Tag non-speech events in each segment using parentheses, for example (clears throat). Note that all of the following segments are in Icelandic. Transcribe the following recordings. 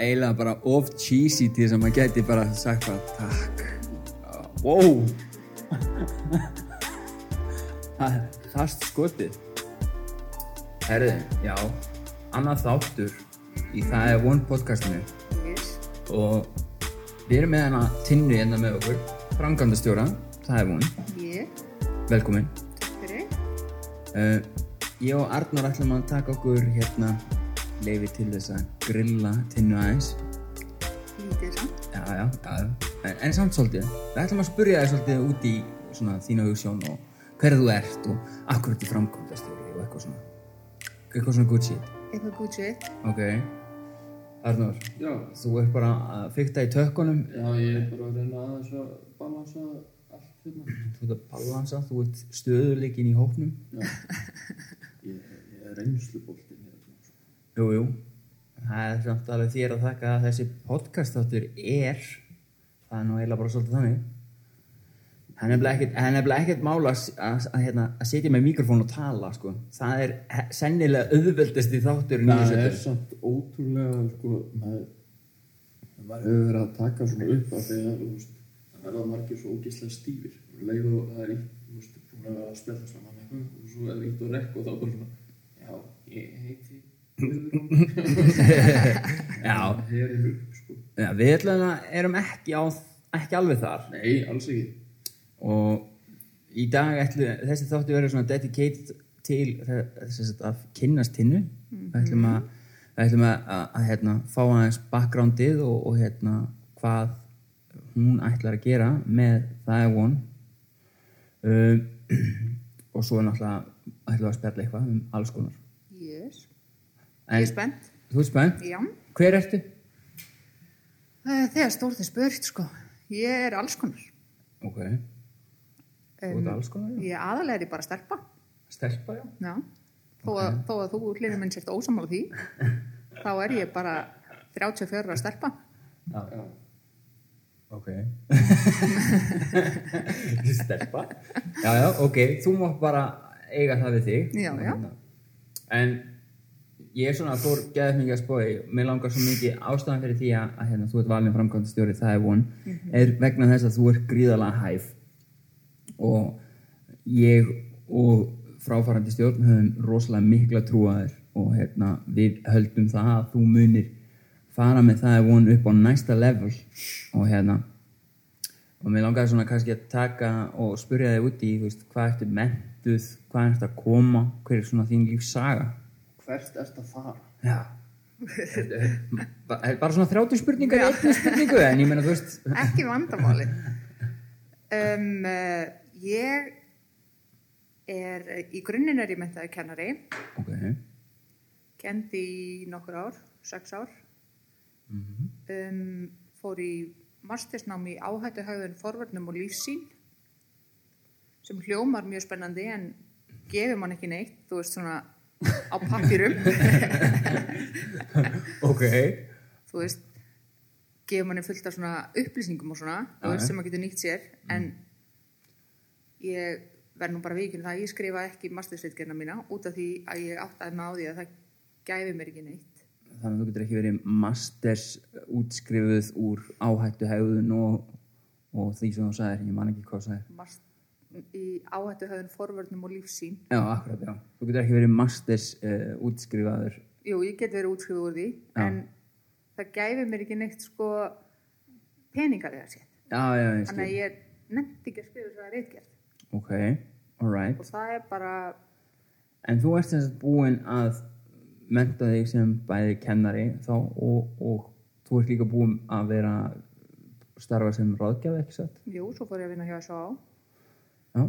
Eiginlega bara of cheesy til þess að maður gæti bara sagt bara takk. Wow! (laughs) Það er fast skotið. Herði, já, annað þáttur í Það er One podcastinu Yes. og við erum með hana Tinnu hérna með okkur, frangandastjóra, Það er One, Ég, velkomin. Uh, ég og Arnur ætlum að taka okkur hérna leifi til þess að grilla Tinnu aðeins. Lítið samt. Já, já, já, en, en samt svolítið. Við ætlum að spurja þig svolítið út í svona þína hugssjón og hver þú ert og akkur þetta framkvæmdastjóri og eitthvað svona. Eitthvað svona good shit. Eitthvað good shit. Ok. Arnur, Já, þú ert bara að fykta í tökkunum. já, ég er bara að reyna aðeins að balansa allt hérna. Þú ert að balansa, þú ert stöðuleikin í hópnum. Já, ég, ég er sko. Jú, jú. Það er samt alveg þér að þakka að þessi podcast þáttur er, það er nú eiginlega bara svolítið þannig. Það er nefnilega ekkert, það er mála að, að, að, hérna, að setja með mikrofón og tala, sko. Það er sennilega auðveldast í þátturinn Það er samt ótrúlega, sko, maður, maður hefur verið að taka svona upp af því að, það verða margir svo ógeðslega stífir. Leið og það er eitt, þú veist, búin að vera að spjalla saman eitthvað og svo er eitt og rekk og þá bara svona, já, ég Guðrún. Já, Það er einu upp, sko. já, við ætlum að erum ekki, á, ekki alveg þar. Nei, alls ekki. og í dag ætlu, þessi þáttu verður svona dedicated til þess að kynnast hinnu við ætlum að, við ætlum að, að, að hérna, fá aðeins backgroundið og, og hérna, hvað hún ætlar að gera með það er von um, og svo náttúrulega ætlum við að spjalla eitthvað um alls konar Ég er spennt. Þú ert spennt? Já. Hver ertu? Þegar stórt er spurt, sko. Ég er alls konar. Ok, þú ert alls konar, já. Ég aðalega er ég bara stelpa. Stelpa, já. Já. Þó að, þó að þú hlirir minn sért ósamála því, (laughs) þá er ég bara 34 ára stelpa. Já. Já, Ok (laughs) Stelpa Já, já, ok, þú mátt bara eiga það við þig Já, já. En ég er svona að fór geðað mikið að spói Mér langar svo mikið ástæðan fyrir því að, að hérna, þú ert valin framkvæmdastjóri, það er von er vegna þess að þú ert gríðalega hæf. Og ég og fráfarandi stjórn höfum rosalega mikla trúaður og hérna, við höldum það að þú munir fara með það er von upp á næsta level. Og hérna og mér langaði svona kannski að taka og spyrja þig út í þú veist, hvað ertu mentuð, hvað ertu að koma hver er svona þín lífsaga hvert ert að fara? já Þetta er ba- er bara svona 30 spurningar í einni spurningu en ég meina þú veist Ekki vandamáli. Um, uh, ég er, í grunninn er ég mentaði kennari, ok, kendi í nokkur ár, sex ár. um, fór í mastersnám í áhættuhægðun forvörnum og lífsýn sem hljómar mjög spennandi en gefur mann ekki neitt, þú veist svona á pappirum (laughs) ok. Þú veist gefur manni fullt af svona upplýsingum og svona veist sem maður getur nýtt sér en ég verð nú bara vikinn það að ég skrifa ekki mastersreitgerna mína út af því að ég áttaði mig á því að það gæfi mér ekki neitt. Þannig að þú getur ekki verið masters útskrifuð úr áhættu hegðun og, og því sem þú sagðir, ég man ekki hvað þú sagðir. Mast, í áhættuhægðun forvörnum og lífsýn. Já, akkurat, já, þú getur ekki verið masters uh, útskrifaður. Jú, ég get verið útskrifuð úr því Já. en það gæfi mér ekki neitt sko já, já, ég þannig að ég nefndi ekki að skrifa svo að reitgerð ok, alright og það er bara En þú ert þess að búin að menta þig sem bæði kennari þá og, og þú ert líka búin að vera starfa sem ráðgjafi, ekki satt? jú, svo fór ég að vinna hjá S.A. Já.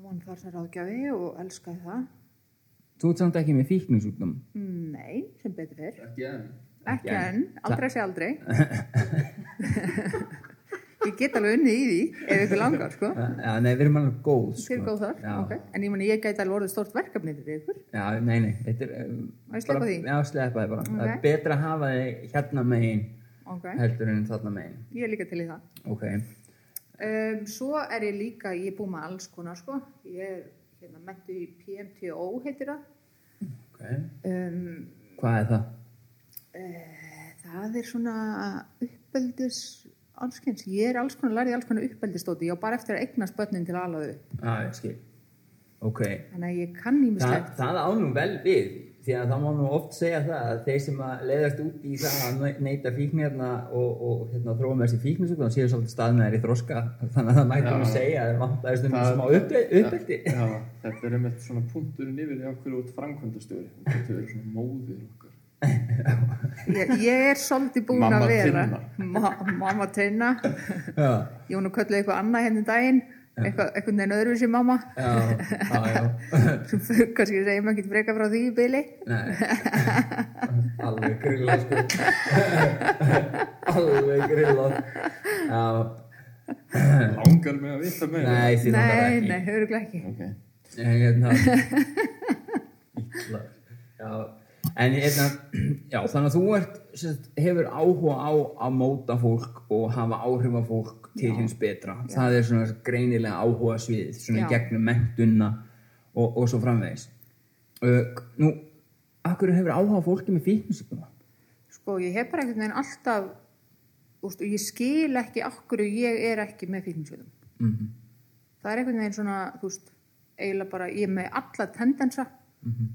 Von þar sem ráðgjafi og elskaði það Þú ert samt ekki með fíkningsúknum. Nei, sem betur fyrr Ekki enn. Ekki enn, aldrei sé aldrei (laughs) Ég get alveg unnið í því ef ykkur langar, sko Já, nei, við erum alveg góð, sko. Fyrir góð þar, Já. ok En ég ég gæti alveg orðið stort verkefni fyrir ykkur Já, nei, nei, þetta er... um, ég sleppa bara- því? Já, sleppa því bara. Það er betra að hafa þig hérna megin Ok, heldur en þarna megin. ég er líka til í það Ok. Um, svo er ég líka, ég er búin með alls konar sko, ég er hérna mentu í PMTO heitir það Ok. um, Hvað er það? uh, það það er svona uppeldis allskins, ég er alls konar lærið alls konar uppeldistóti, ég á bara eftir að eignast börnin til að alaðu upp, Já, ég skil. Ok. þannig að ég kann Þa, ímislegt það ánum vel við, því að það má nú oft segja það að þeir sem að leiðast út í það að ne- neyta fíknirna og, og hérna, þróa með þessi fíknisöku, þannig séu svolítið stað með þeir í þroska, þannig að það Já. nú segja að það um Það- smá uppe- uppeldi. Já, þetta er einmitt svona punkturinn yfir í okkur út framkvæmdastjóri. Þú getur verið svona móðir okkar. ég, ég er svolítið búin Mamma að vera Tinna. Ma, mamma Tinna Já, ég var nú kölluð eitthvað annað henni daginn eitthvað, eitthvað neginn öðruvísi mamma. Já, já, já. (laughs) kannski segjum ekki freka frá því í byli Nei, (laughs) alveg grilla sko. Alveg grilla. Já, Langar mig að vita meira. nei, því það nei, ekki. nei, öruglega ekki. Ok. Nei, hérna. Já, en hérna Já, þannig að þú ert sérst, hefur áhuga á að móta fólk og hafa áhrif á fólk til hins betra. Það er svona greinilega áhuga svið svona Já. gegnum mentuna og, og svo framvegis. Uh, Nú, akkur hefur áhuga fólki með fíknisíkuna? sko, ég hef bara einhvern veginn alltaf úst, ég skil ekki okkur ég er ekki með fíknisveitum Mm -hmm. það er einhvern veginn svona þú veist, eiginlega bara, ég er með alla tendensa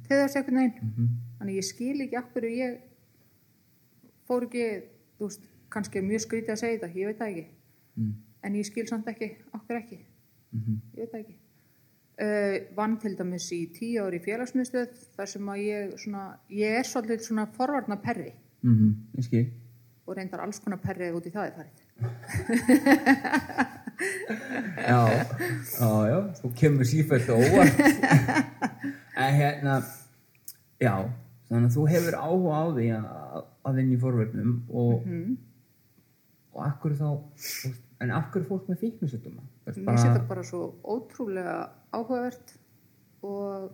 til þess einhvern veginn. Þannig ég skil ekki okkur ég fór ekki þú veist, kannski er mjög skrítið að segja þetta ég veit það ekki en ég skil samt ekki, okkur ekki. Ég veit ekki. Uh, vann til dæmis í tíu ári félagsmiðstöð þar sem að ég svona, ég er svolítið svona forvarna perri. Mm -hmm. Og reyndar alls konar perri út í það er farið. (laughs) Já, já, já, þú kemur sífælt og óvart. (laughs) En hérna Já, þannig að þú hefur áhuga á því að, að vinna í forverðnum og og akkur þá veist, en akkur er fólk með fíknusutuma mér sé þetta bara svo ótrúlega áhugavert og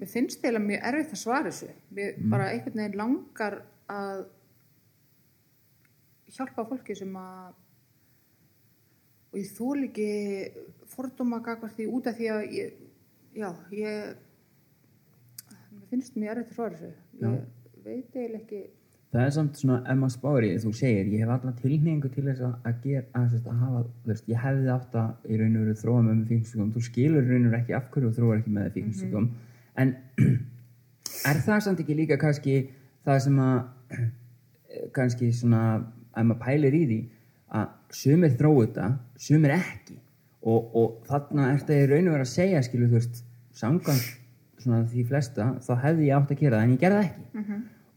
mér finnst eiginlega mjög erfitt að svara þessu. Mér bara einhvern veginn langar að hjálpa fólki sem að og ég þól ekki fordóma gagvart því út af því að ég, já, ég mér finnst mjög erfitt að svara þessu. Ég veit eiginlega ekki Það er samt svona, ef maður spáir í þú segir, ég hef allan tilhengu til þess að, gera, að, að hafa, þú veist, ég hefði átt að í raun og veru þróa með með fíknisugum, þú skilur raun og veru ekki af hverju þú þróar ekki með fíknisugum, en (clears throat) er það samt ekki líka kannski það sem að, (clears throat) kannski svona, ef maður pælir í því, að sumir þróu þetta, sumir ekki, og, og þarna er þetta í raun og veru að segja, skilur, þú veist, samkvæmt svona því flesta, þá hefði ég átt að gera það, en ég gerði ekki.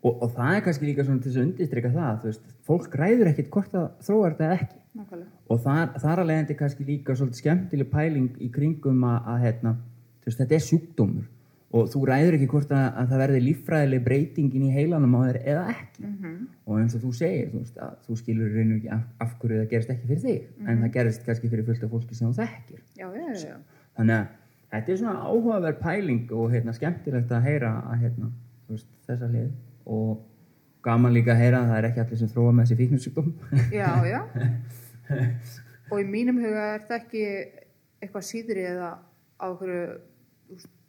Og, og það er kannski líka svona til að undirstryka það, veist, fólk ræður ekkit hvort það þróar þetta ekki. nákvæmlega Og þar, þar að leiðandi kannski líka svolítið skemmtileg pæling í kringum að, að hérna, veist, þetta er sjúkdómur og þú ræður ekki hvort að, að það verði líffræðileg breytingin í heilanum á þér eða ekki. Og eins og þú segir, þú veist, þú skilur reynu ekki af, af hverju það gerist ekki fyrir þig, en það gerist kannski fyrir fullt af fólki sem þú þekkir. já, já, já. Þannig að þetta er svona áhugaverð pæling og hérna, skemmtilegt að heyra að, hérna, þú veist, þessa hlið og gaman líka að heyra að það er ekki allir sem þróa með þessi fíknusjúkdóm. Já, já. (laughs) og í mínum huga er það ekki eitthvað síðri eða á hverju,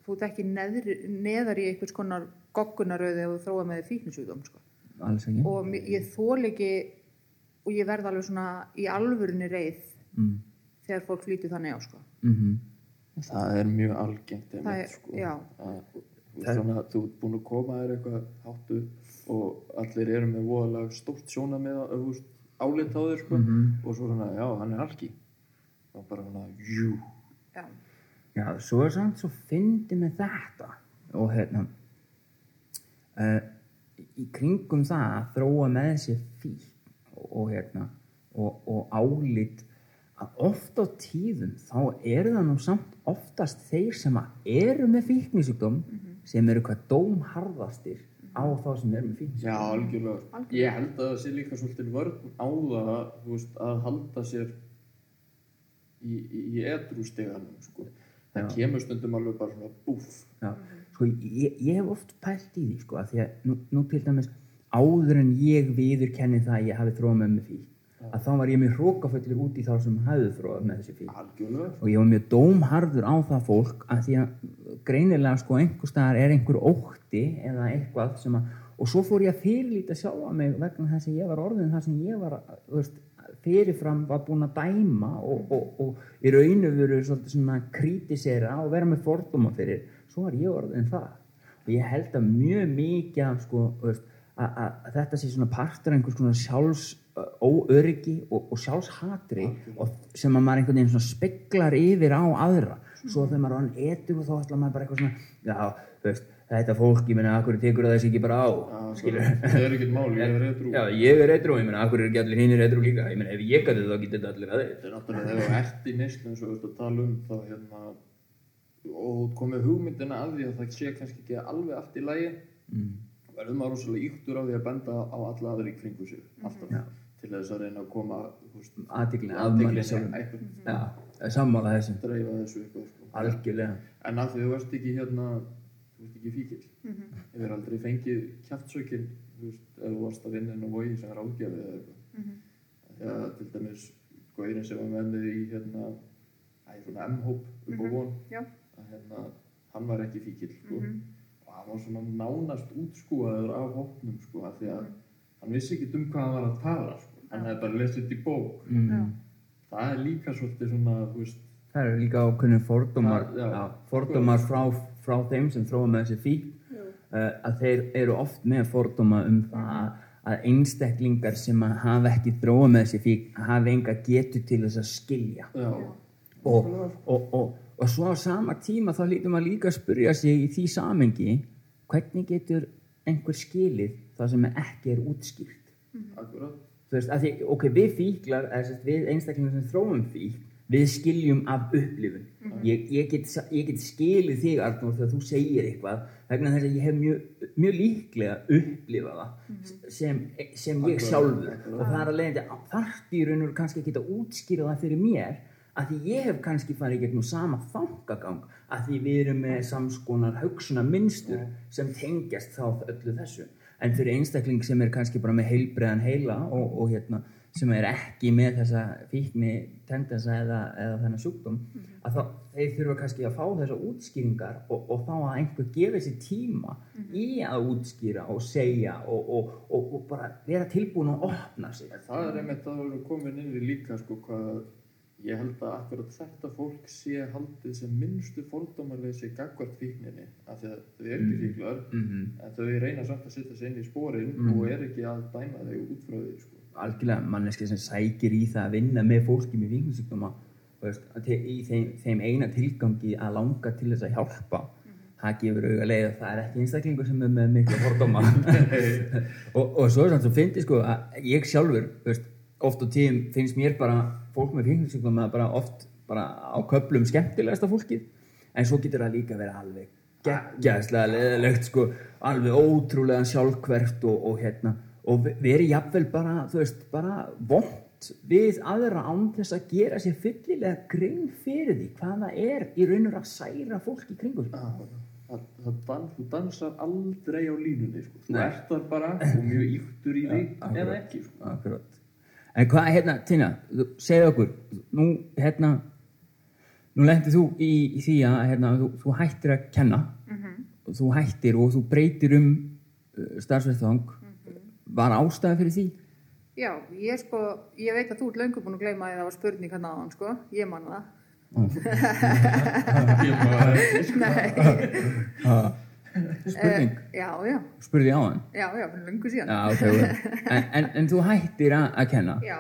þú ert ekki neðri, neðar í einhvers konar goggunaröði og þróa með fíknisjúkdóm, sko. Alls ekki. Og ég þól ekki, og ég verð alveg svona í alvörunni reið Mm. þegar fólk flýtur þannig á, sko. Mm Það er mjög algengt Það er- sko. já. Að, þannig að þú ert búin að koma þér eitthvað háttu og allir eru með voðalega stórt sjóna með álit á þér sko. og svo svona, já, hann er algi og bara svona, jú. Já, Já, svo er samt svo fyndi með þetta. Og hérna uh, í kringum það að þróa með sér fík og, og hérna og, og álít að oft á tíðum þá eru það nú samt oftast þeir sem að eru með fíknisjúkdóm sem eru hvað dómharðastir á þá sem eru með fíknisjúkdóm Já, algjörlega. Ég held að það sé líka svolítið vörn á það, veist, að halda sér í, í, í edrústeganum, sko. Það kemur stundum alveg bara svona búff. Já, sko ég, ég hef oft pælt í því sko að því að nú, nú til dæmis áður en ég viðurkenni það að ég hafi þróað með mig fík að þá var ég mjög hrókaföllir út í þá sem hafði þróað með þessi fík Algjörlega. og ég var mjög dómharður á það fólk að því að greinilega sko einhver staðar er einhver ótti eða eitthvað sem að og svo fór ég að fyrirlíta sjálfa mig vegna þess að ég var orðin það sem ég var veist, fyrirfram var búin að dæma og, og, og í raunu veru svolítið svona kritisera og vera með fordóma fyrir. Svo var ég orðin það og ég held að mjög mikið sko, að, að þetta sé svona partur einhvers konar sjálfs óöryggi og, og sjálfshatri og sem að maður einhvern veginn svona speglar yfir á aðra svo þegar maður er hann etur og þá ætla maður bara eitthvað svona já, þú veist, þetta fólk, ég meina, akkur tekur það þessi ekki bara á? Skilur það er ekkert mál, ég er eitthrú Já, ég er eitthrú, ég meina, akkur er ekki allir hinn er eitthrú líka? Ég meina, ef ég gæti þá getur þetta allir aðeins þetta er náttúrulega þegar þú ert í neyslu eins og við ert að tala um þá hérna og þú komið hugmyndina að því að það sé kannski ekki alveg allt í lagi mm. verður maður rosalega yktur á því að benda á alla aðri í kringu sig alltaf Já. til þess að reyna að koma þú veist, aðtikli að manni athyglinni sjálfum eitthvað, Já, það er sammála þessum dreifa þessu eitthvað. Algjörlega. En að því þú ert ekki hérna þú ert ekki fíkil ég verð aldrei fengið kjaftsökin þú veist, ef þú varst að vinna inn á vogi sem er ágjafið eða eitthvað? Þegar til dæmis gaurin sem var með mig í hérna æ, svona M-hóp upp á von Já. að hérna, hann var ekki fíkil sko. og hann var svona nánast útskúaður af hópnum sko, af því að hann vissi ekki um hvað hann var að tala sko. hann hefði bara lesið þetta í bók. Mm. Það er líka svolítið svona þú veist, Það eru líka ákveðnir fordómar, fordómar frá, frá þeim sem þróa með þessi fík uh, að þeir eru oft með fordóma um það að, að einstaklingar sem að hafa ekki þróa með þessi fík hafa enga getu til þess að skilja. Já, og, og, og, og svo á sama tíma þá lítum að líka að spyrja sig í því samengi hvernig getur einhver skilið það sem ekki er útskýrt? Akkurat. Þú veist, að því, ok, við fíklar við einstaklingar sem þróum fík við skiljum af upplifun. Ég, ég, get, ég get skilið þig Arnór þegar þú segir eitthvað vegna þess að ég hef mjög, mjög líklega upplifað það sem, sem ég sjálfur. Akkurat. og það er að leiðandi þarft í raun og veru kannski að geta útskýrað það fyrir mér að því ég hef kannski farið gegnum sama þangagang að því við erum með samskonar hugsunar minnstur sem tengjast þá öllu þessu. En fyrir einstakling sem er kannski bara með heilbreiðan heila og, og hérna sem er ekki með þessa fíkni tendensa eða, eða þennan sjúkdóm að þá, þeir þurfa kannski að fá þessa útskýringar og, og þá að einhver gefa sér tíma í að útskýra og segja og, og, og, og bara vera tilbúin að opna sig. En það er einmitt að erum komin inn í líka sko hvað ég held að akkurat þetta fólk sé haldið sem minnstu fordómarleysi gagvart fíkninni af því að þau eru ekki fíklar mm en þau reyna samt að setja sig inn í sporin Mhm. og er ekki að dæma þau út frá því sko. Algjörlega manneski sem sækir í það að vinna með fólki með að te- í þeim, þeim eina tilgangi að langa til þess að hjálpa það gefur auga leið að það er ekki einstaklingur sem er með miklu fordóma. (laughs) Og, og svo er samt sem fyndi sko að ég sjálfur, veist, oft á tíðum finnst mér bara fólk með fíknisjúkdóma bara oft bara á köplum skemmtilegasta fólkið en svo getur það líka verið alveg geggjæðslega leðilegt sko alveg ótrúlega sjálfkvert og, og hérna og verið jafnvel bara, þú veist, bara vond við aðra án þess að gera sér fyllilega grein fyrir því hvað það er í raun og raun að særa fólk í kringum það, það, þú dansar aldrei á línunni sko. þú ert þar bara og mjög yktur í því akkurat. eða ekki sko. Akkurat. En hvað, hérna, Tina, þú- segðu okkur, nú, hérna, nú lendið þú í, í því að, hérna, þú, þú hættir að kenna, og þú hættir og þú breytir um uh, starfsveitþang, var ástæða fyrir því? Já, ég sko, ég veit að þú ert löngu búin að gleyma að það var spurning hann aðan, sko, ég man það. (laughs) (laughs) Spurning, já, já, spurði ég á hann? já, já, fyrir löngu síðan. Já, ok, ok. En, en, en þú hættir að, kenna? Já,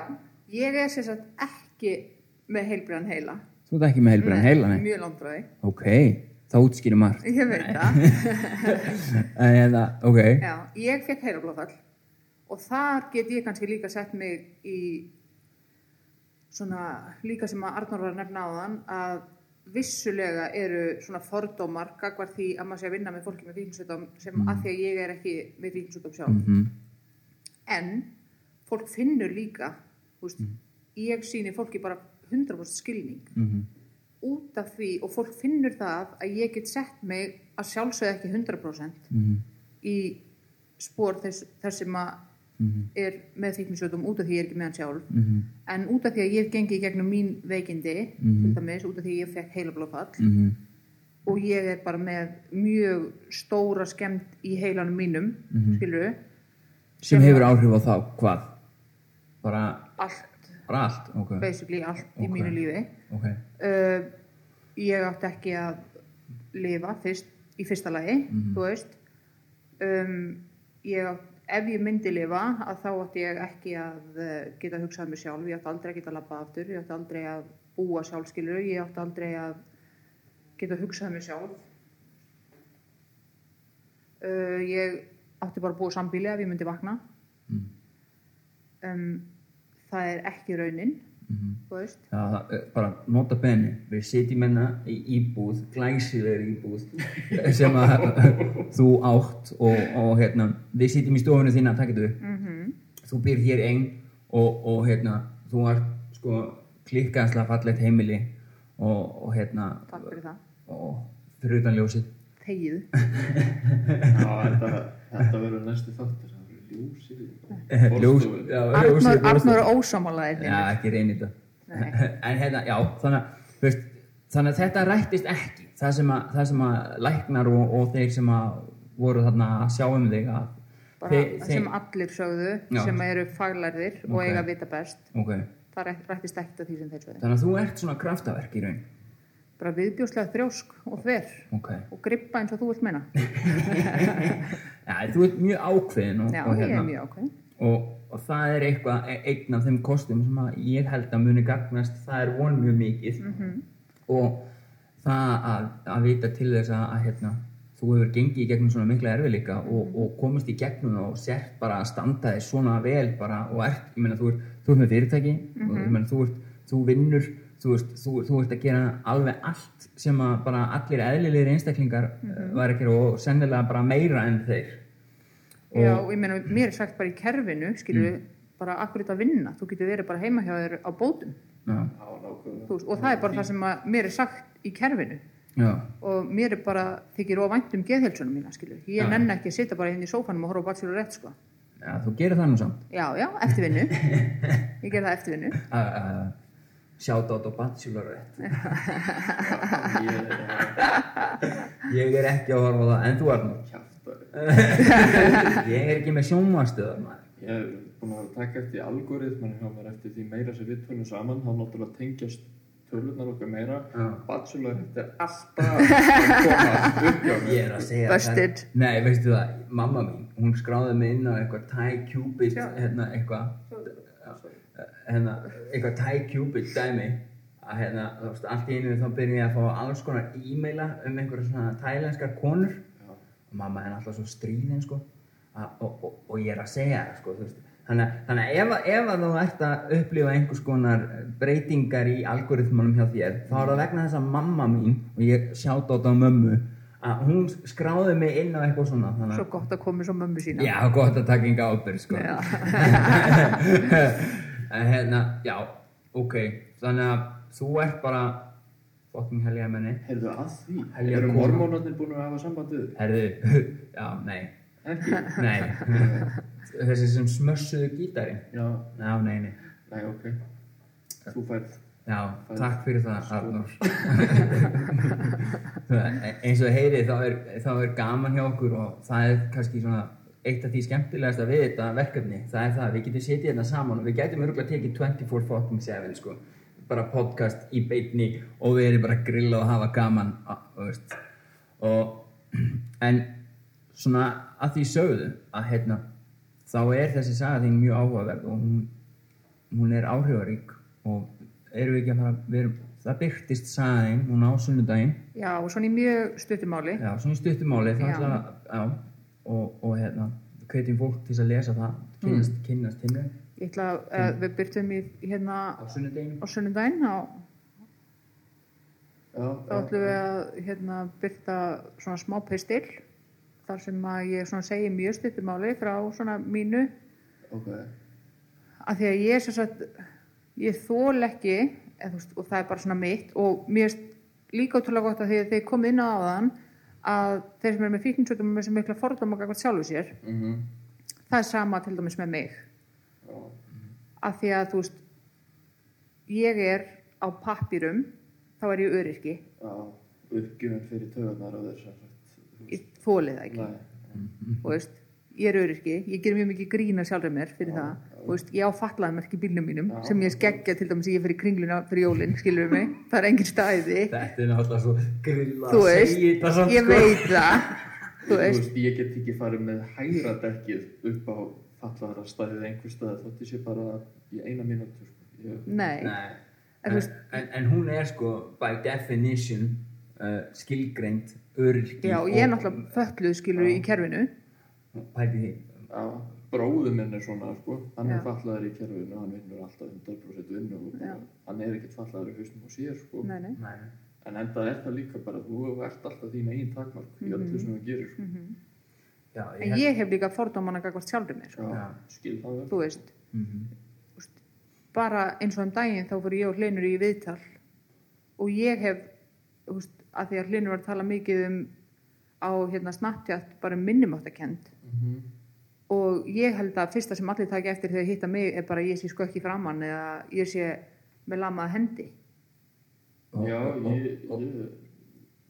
ég er sér sagt ekki með heilbriðan heila. Þú ert ekki með heilbrenn heila, nei? Mjög langt frá því, Ok, það útskýrir margt. ég veit það. (laughs) En hérna, ok, Já, ég fekk heilablóðfall og þar get ég kannski líka sett mig í svona líka sem að Arnór var að nefna áðan að vissulega eru svona fordómar gagvar því að maður sé að vinna með fólki með fíknisveitum sem að því að ég er ekki með fíknisveitum sjálf. Mhm, en fólk finnur líka veist, ég síni fólki bara 100% skilning. Mhm, út af því og fólk finnur það að ég get sett mig að sjálfsögða ekki 100% mhm, í spór þess, þess sem að mhm, er með fíknisjótum út af því ég er ekki með hann sjálf. Mhm, en út af því að ég gengi í gegnum mín veikindi Mhm. til dæmis, út af því ég fekk heilablóðfall mhm, og ég er bara með mjög stóra skemmt í heilanum mínum mm -hmm. sem hefur áhrif á þá, hvað? bara, allt, bara allt ok, basically allt í Ok. mínu lífi. Ok, uh, ég átti ekki að lifa fyrst, í fyrsta lagi þú veist. Um, ég átt, ef ég myndi lifa að þá átti ég ekki að uh, geta hugsað mig sjálf, ég átti aldrei að geta labbað aftur, ég átti aldrei að búa sjálfskilur, ég átti aldrei að geta hugsað mig sjálf. Uh, ég átti bara að búa sambíli ef ég myndi vakna. Um, það er ekki raunin þú veist. Já, það, eh, bara nota benni við sitjum hérna í íbúð glæsilegri íbúð (laughs) sem að þú átt og, og hérna, við sitjum í stofunum þína upp -hmm. þú býr hér einn og, og hérna, þú ert sko klikkaðslega fallegt heimili og, og hérna takk fyrir það, og fyrir utan ljósið. Þegið. (laughs) Þetta, þetta verður næstu þáttur ljósið Arnur, ljósið, Arnur ljósið. ósamálaðið Já, ekki reynir þetta. (laughs) Hérna, já, þannig að þú veist, þannig að þetta rættist ekki. Það sem að, það sem að læknar og, og þeir sem að voru þarna að sjá um þig að bara þeir, sem allir sögðu Já. sem eru faglærðir og Ok. eiga að vita best. Ok, það rætt- rættist ekkert af því sem þeir sögðu. Þannig að þú ert svona kraftaverk í raun? Bara viðbjóslega þrjósk og þver ok, og grippa eins og þú vilt meina (laughs) (laughs) já, þú ert mjög ákveðin og, já, og, hérna, mjög ákveðin og, og það er eitthvað, e- einn af þeim kostum sem ég held að muni gagnast það er von mjög mikið Mhm. og það að, að vita til þess að, að hérna, þú hefur gengið í gegnum svona mikla erfiðleika og, Mhm. og komist í gegnum og sért bara að standa þig svona vel bara og ert, ég meina þú ert, þú ert með fyrirtæki og Mhm. ég meina þú ert, þú vinnur þú veist, þú, þú ert að gera alveg allt sem að bara allir eðlilegir einstaklingar mm Mhm. var að gera og sennilega bara meira en þeir. Já, og ég meina, mér er sagt bara í kerfinu skilur við, bara akkur þetta vinna? Þú getur verið bara heima hjá þér á bótum. Já, og það er bara það sem að mér er sagt í kerfinu. Já, og mér er bara, þykir óvænt um geðhelsunum mína, skilur, ég Já. nenni ekki að sitja bara inn í sófanum og horfa á bachelorette, sko. Já, þú gerir það nú samt. Já, já, eftir vinnu (laughs) ég ger það eftir át á bachelorette. Ég ég er ekki að horfa á það en þú er nú (laughs) ég er ekki með sjónvarstöðar maður. Ég er búin að taka eftir algoritman hjá mér eftir því meira sem við tölum saman. Þá náttúrulega tengjast tölunar okkar meira. Já. Bachelor þetta er alltaf að koma upp hjá ég er að segja Busted. það nei, veistu það, mamma mín hún skráði mig inn á eitthvað Thai Cupid hérna eitthvað hérna, eitthvað Thai Cupid dæmi að hérna, þú veist, allt í einu þá byrja ég að fá alls konar e-maila um einhverja svona thailenskar konur. Já. og mamma er alltaf svo stríðin sko. Að, og, og, og ég er að segja það sko þú veist. Þannig, þannig að ef, að- ef að þú ert að upplifa einhvers konar breytingar í algoritmanum hjá þér þá er það vegna þess að mamma mín og ég sjátt á þetta á mömmu að hún skráði mig inn á eitthvað svona þannig svo gott að koma svo mömmu sína. Já, gott að taka yngi ábyrg sko. (laughs) (laughs) en hérna, já, ok. Þannig að þú ert bara fucking helga menni Heyrðu að því, Helja eru kona. mormónarnir búin að hafa samband við þig? herðu, (laughs) já, nei. Ekki? (laughs) nei. (laughs) Þessi sem smössuðu gítarinn Já, já, nei, nei. Nei, ok. Þú færð Já, takk fyrir það, Arnór. eins og heyrið, þá er, þá er gaman hjá okkur og það er kannski svona eitt af því skemmtilegasta við þetta verkefni. Það er það, við getum setið hérna saman og við getum örgulega tekið 24 fucking 7, sko. Bara podcast í beitni og við erum bara að grilla og hafa gaman, veist. Og, (clears throat) en svona að því sögðu að hérna, þá er þessi saga þín mjög áhugaverð og hún, hún er áhrifarík og erum við ekki að fara við erum, það byrtist saðin núna á sunnudaginn já, og svona í mjög stuttumáli já, svona í stuttumáli þá Já. ætla að- já, og, og hérna hvetjum fólk til að lesa það kynnast, kynnast hinnu ég ætla að uh, við byrtum í hérna á sunnudaginn á þá ætlum við að hérna byrta svona smá pistil þar sem að ég svona segi mjög stuttumáli frá svona mínu. Ok, að því að ég sem sagt ég þól ekki þú veist, og það er bara svona mitt og mér finnst líka ótrúlega gott að því að þeir kom inn á aðan að þeir sem eru með fíkninsökum með sem mikla fordóma gækvæmt sjálfu sér mhm, það er sama til dæmis með mig. Já, að því að þú veist ég er á pappýrum þá er ég öryrki. Já uppgjöfun fyrir töðunar og þess að ég þólið það ekki. Nei, og veist, ég er öryrki, ég ger mjög mikið grína sjálfur mér fyrir það. og veist, ég á fallaðmerk í bílnum mínum sem ég skeggja til dæmis ég fyrir kringluna fyrir jólinn, skilur mig, (laughs) það er engin stæði. Þetta er náttúrulega svo grilla þú veist, samt, ég sko. veit það. (laughs) Þú veist, veist, ég get ekki farið með hægra dekkið upp á fallaðara stæðið einhver stað þótt ég sé bara í eina mínútu sko. ég, nei, Nei, En en, en, en hún er sko by definition uh, skilgreind öryrki já, ég er náttúrulega fölluð, skilur í kerfinu Pæti því Já, bróðu minn er svona sko. hann Já. er fallaður í kerfinu hann vinnur alltaf 100% vinnu og hann er ekkert fallaður í hausnum og sér sko. nei, nei, Nei, en enda er það líka bara þú ert alltaf þín eigin takmark í öllu sem þú gerir sko. já, en ég hef líka fordóman að gagvart sjálfur mér, sko. Skil það vel þú veist Mhm. Úst, bara eins og um daginn þá fyrir ég og Hlinur í viðtal og ég hef úst, að því að Hlinur var að tala mikið um á hérna Snapchat bara um minnumáttakend Mhm. og ég held að fyrsta sem allir taki eftir þegar hitta mig er bara ég sé skökk í framann eða ég sé með lamað hendi. Já, ég, ég,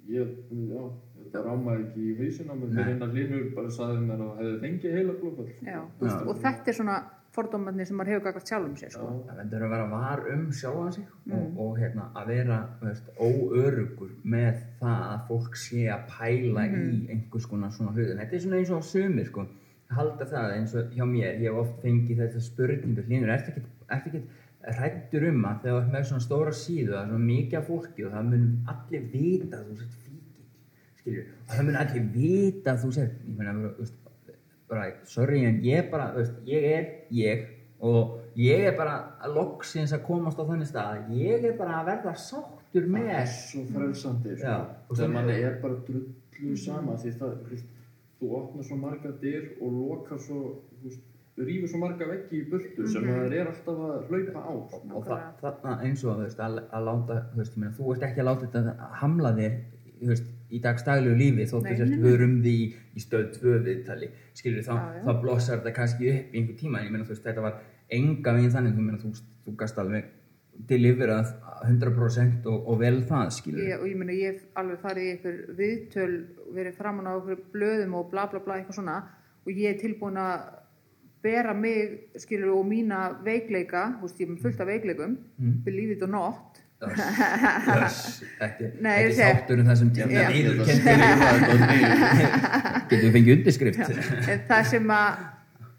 ég, já, þetta rámaði ekki í hausina með mér einn að hlinur bara saði mér að hefði fengið heila úst, og þetta er svona fordómarnir sem maður hefur gagvart sjálfum sér sko. Það verður að vera var um sjálfan sig og, og hérna, að vera veist, óörugur með það að fólk sé að pæla í einhvers konar svona hlutin. Þetta er svona eins og sumir sko, halda það eins og hjá mér, ég hef oft fengið þetta spurningu hlínur, ertu ekkert hrættur um að þegar með svona stóra síðu, er svona mikið fólki og það mun allir vita að þú sért fíkil, skilju, og það mun allir vita að þú sért, ég meina, þú veist, bara, sorry, en ég bara, þú veist, ég er ég og ég er bara að loksins að komast á þannig stað að ég er bara að verða sáttur Það er með svo frelsandi, sko. Þegar manni er bara drullu sama því það, þú veist, þú opnar svo marga dyr og lokar svo, þú veist, rýfur svo marga veggi í burtu sem það er alltaf að hlaupa á. sko. og það, þarna eins og þú veist, að, að láta, þú veist, ég meina, þú ert ekki að láta þetta hamla þér, þú veist, í dagstæglegu lífi þótt þú Nei, sért nei, nei. vörum því í, stöð tvö viðtali, skilur þá, Já, já. þá blossar þetta kannski upp í einhver tíma, en ég meina, þú veist, þetta var enga veginn þannig, þú meina, þú, þú gast alveg deliverað 100% og, og vel það, skilur ég, og ég meina ég alveg farið í einhver viðtöl verið framan á einhver blöðum og bla bla bla eitthvað svona og ég er tilbúin að bera mig skilur og mína veikleika þú veist ég er fullt af veikleikum Mm. believe it or not ekki, Nei, ég ekki segi- þáttur um tíma (laughs) getur við fengið undirskrift? Það sem að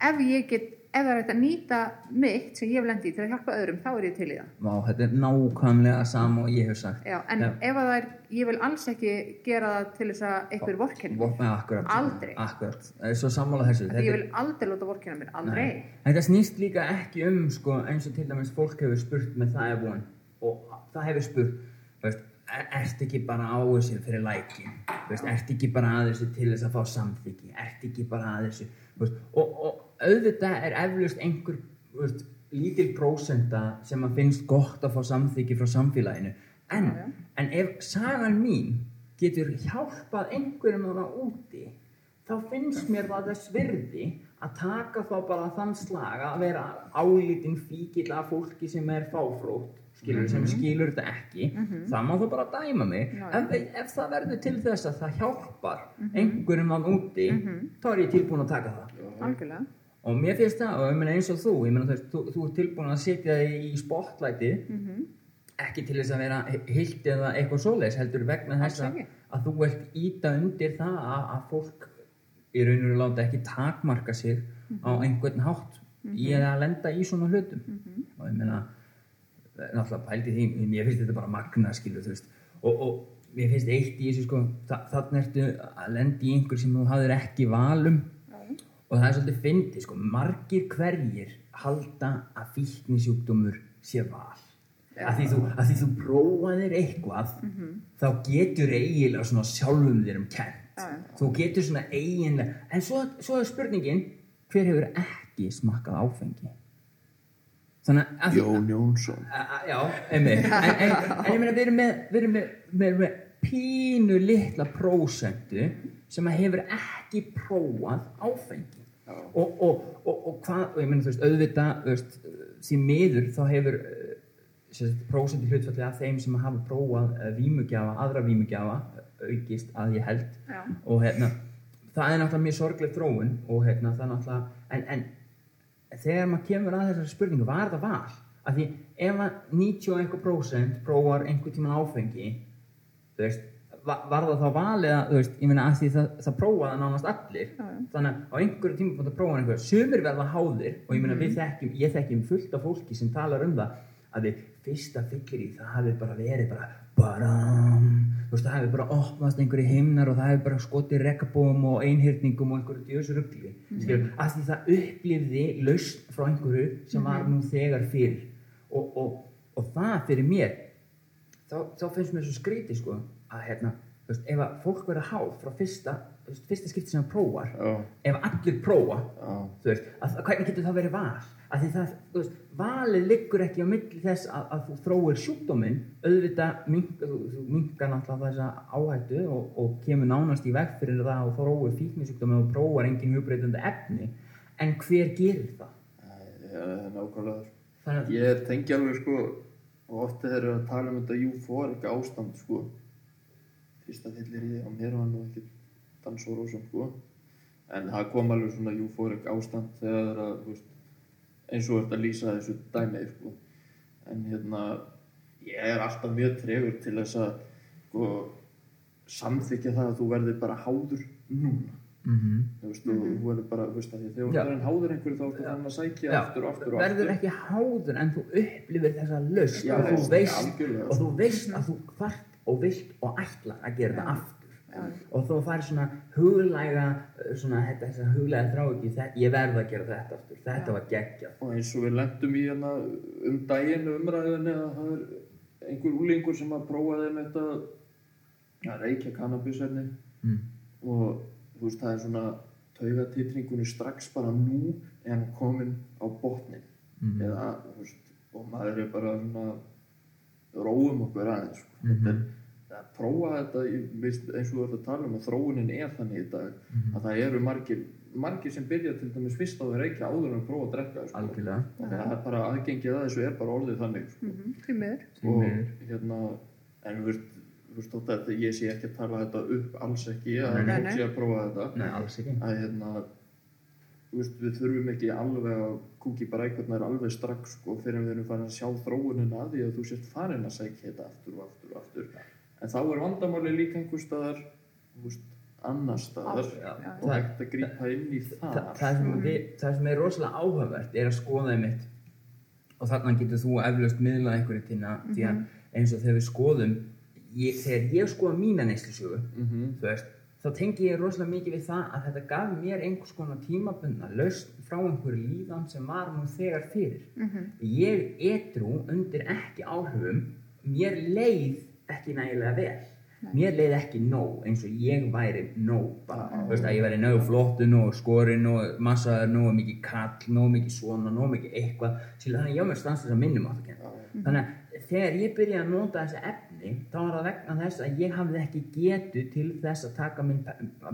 ef ég get, ef það er hægt að nýta mitt sem ég hef lendi í til að hjálpa öðrum þá er ég til í það. Vá, þetta er nákvæmlega sama og ég hef sagt. Já, en Já. ef að það er, ég vil alls ekki gera það til þess að vorkenni mér. Vopna, akkurat, Aldrei. akkurat, það er svo sammála þessu. Því ég vil aldrei láta vorkenna mér, aldrei. Nei. Þetta snýst líka ekki um sko, eins og til dæmis fólk hefur spurt með það er von. Og það hefur spurt veist, er, ert ekki bara á þessu fyrir lækin, veist, ert ekki bara að þessu til þess að fá samþyggi, ert ekki bara að þessu? Veist, og, og auðvitað er eflaust einhver lítil prósenda sem að finnst gott að fá samþyggi frá samfélaginu. En, já. en ef sagan mín getur hjálpað einhverjum þarna úti þá finnst mér það þess virði að taka þá bara þann slag að vera álítinn fíkil af fólki sem er fáfrótt skilur, sem skilur þetta ekki það má þá bara dæma mig. Já, ef, ef það verður til þess að það hjálpar einhverjum þann úti þá er ég tilbúin að taka það. Algjörlega. Og mér finnst það, eins og þú meina þú, þú, þú ert tilbúin að setja þig í spotlighti ekki til þess að vera heilt eða eitthvað svoleiðis heldur vegna þess að, þú vilt íta undir það að, að fólk í raun og láta ekki takmarka sig á einhvern hátt í að lenda í svona hlutum. Og ég meina náttúrulega pældi því, mér finnst þetta bara magna veist. Og, og mér finnst eitt í þessu sko þa þannig ertu að lenda í einhver sem þú hafðir ekki valum og það er svolítið fyndið sko margir hverjir halda að fíknisjúkdómur sé val. Að því, þú, að því þú prófaðir eitthvað þá getur eiginlega svona sjálfum þér um kent já. þú getur svona eiginlega en svo, svo er spurningin hver hefur ekki smakkað áfengi að Jón Jónsson. Já, einmitt en, en, en ég meina við erum með, við erum með, við erum með pínu litla prósentu sem að hefur ekki prófað áfengi og, og, og, og hvað, og ég meina þú veist auðvitað, þú veist, því miður þá hefur uh, prósentu hlutfalli af þeim sem hafa prófað uh, vímugjafa, aðra vímugjafa aukist að ég held Já. og hérna, það er náttúrulega mjög sorgleg þróun og hérna, það er náttúrulega en, en þegar maður kemur að þessari spurningu var þetta val? Af því ef að 90 og einhver prósent prófar einhver tíman áfengi þú veist, va- var það þá val eða, þú veist, ég meina að því það, það prófaði nánast allir Já, já. þannig að á einhverju tíma búin að prófa einhver sumir verða háðir og ég meina við þekkjum ég þekkjum fullt af fólki sem talar um það að við fyrsta fyllir í það hafi bara verið bara baram þú veist það hafi bara opnast einhverju himnar og það hafi bara skotið rekabóum og einhyrningum og einhverju djöðsur ruggli mm -hmm. að því það upplifði lausn frá einhverju sem var nú þegar fyrir. Og, og, og það fyrir mér þá, þá finnst mér svo skrítið sko að hérna, þú veist, ef að fólk verður háð frá fyrsta, veist, fyrsta skipti sem það prófar Já, ef allir prófa þú veist, að, að hvernig getur það verið val að það, veist, valið liggur ekki á milli þess að, að þú þróir sjúkdóminn. Auðvitað minkar náttúrulega þessa áhættu og, og kemur nánast í veg fyrir það og þróir fíknisjúkdóminn og prófar engin hugbreytandi efni. En hver gerir það? er nákvæmlega Ég tengi alveg sko og ofta eru að tala um þetta eufórik ástand sko. Fyrsta fyllir í á mér var nú ekki dansorósum sko. En það kom alveg svona eufórik ástand þegar það er að þú veist, eins og þetta lýsa þessu dæmið sko. En hérna ég er alltaf mjög tregur til þess að sko samþykja það að þú verður bara háður núna. Mm þú veist, og þú verður bara, þú veist, að því þegar þú verður háður einhverju þá ertu þannig að sækja Já, aftur og aftur og verður aftur. ekki háður en þú upplifir þessa Já, og, og þú veist að þú hvart og vilt og ætlar að gera það aftur og þú fær svona huglæga svona þetta, þessa huglæga þrá ekki ég verð að gera þetta aftur, þetta var geggjað og eins og við lendum í hérna um daginn umræðinni að það er einhver úlingur sem að prófa þeim þetta að reykja kannabisefni mm. og þú veist það er svona taugatitringunni strax bara nú hann komin á botnin Mhm. eða þú veist og maður er bara svona róum okkur aðeins sko. Mhm. þetta er prófa þetta ég veist, eins og þú ert að tala um að þróunin er þannig í dag Mhm. að það eru margir margir sem byrja til dæmis fyrst á að reykja áður en að prófa að drekka sko. algjörlega það er bara aðgengið að þessu er bara orðið þannig sko. Mhm, Því miður. Því og hérna en þú veist, þótt að ég sé ekki að tala þetta upp alls ekki að Nei, nei. fólk sé að prófa þetta Nei, að hérna veist, við þurfum ekki alveg að kúki bara veginn alveg strax sko, fyrir að við erum farin að sjá þróunina að því að þú sért farin að sækja þetta aftur og aftur og aftur en þá er vandamáli líka einhver staðar annar staðar. Og hægt að grípa inn í Þa, það. það, sem við, það sem er rosalega áhugavert er að skoða einmitt og þarna getur þú eflaust miðlað einhverju tína því að eins og þegar við skoðum ég, þegar ég skoða mína neyslusögu mm þú veist, þá tengi ég rosalega mikið við það að þetta gaf mér einhvers konar tímabundna lausn frá einhverju líðan sem var nú þegar fyrir. Ég etru undir ekki áhrifum mér leið ekki nægilega vel. Mér leið ekki nóg eins og ég væri nóg bara, þú veist að ég væri nóg flottu nóg skori nóg massaður nóg mikið kall nóg mikið svona, nóg mikið eitthvað til þannig að ég á mér stanst þess að minnum átt þannig að þegar ég byrjaði að nota þessi efni þá var það vegna þess að ég hafði ekki getu til þess að taka minn,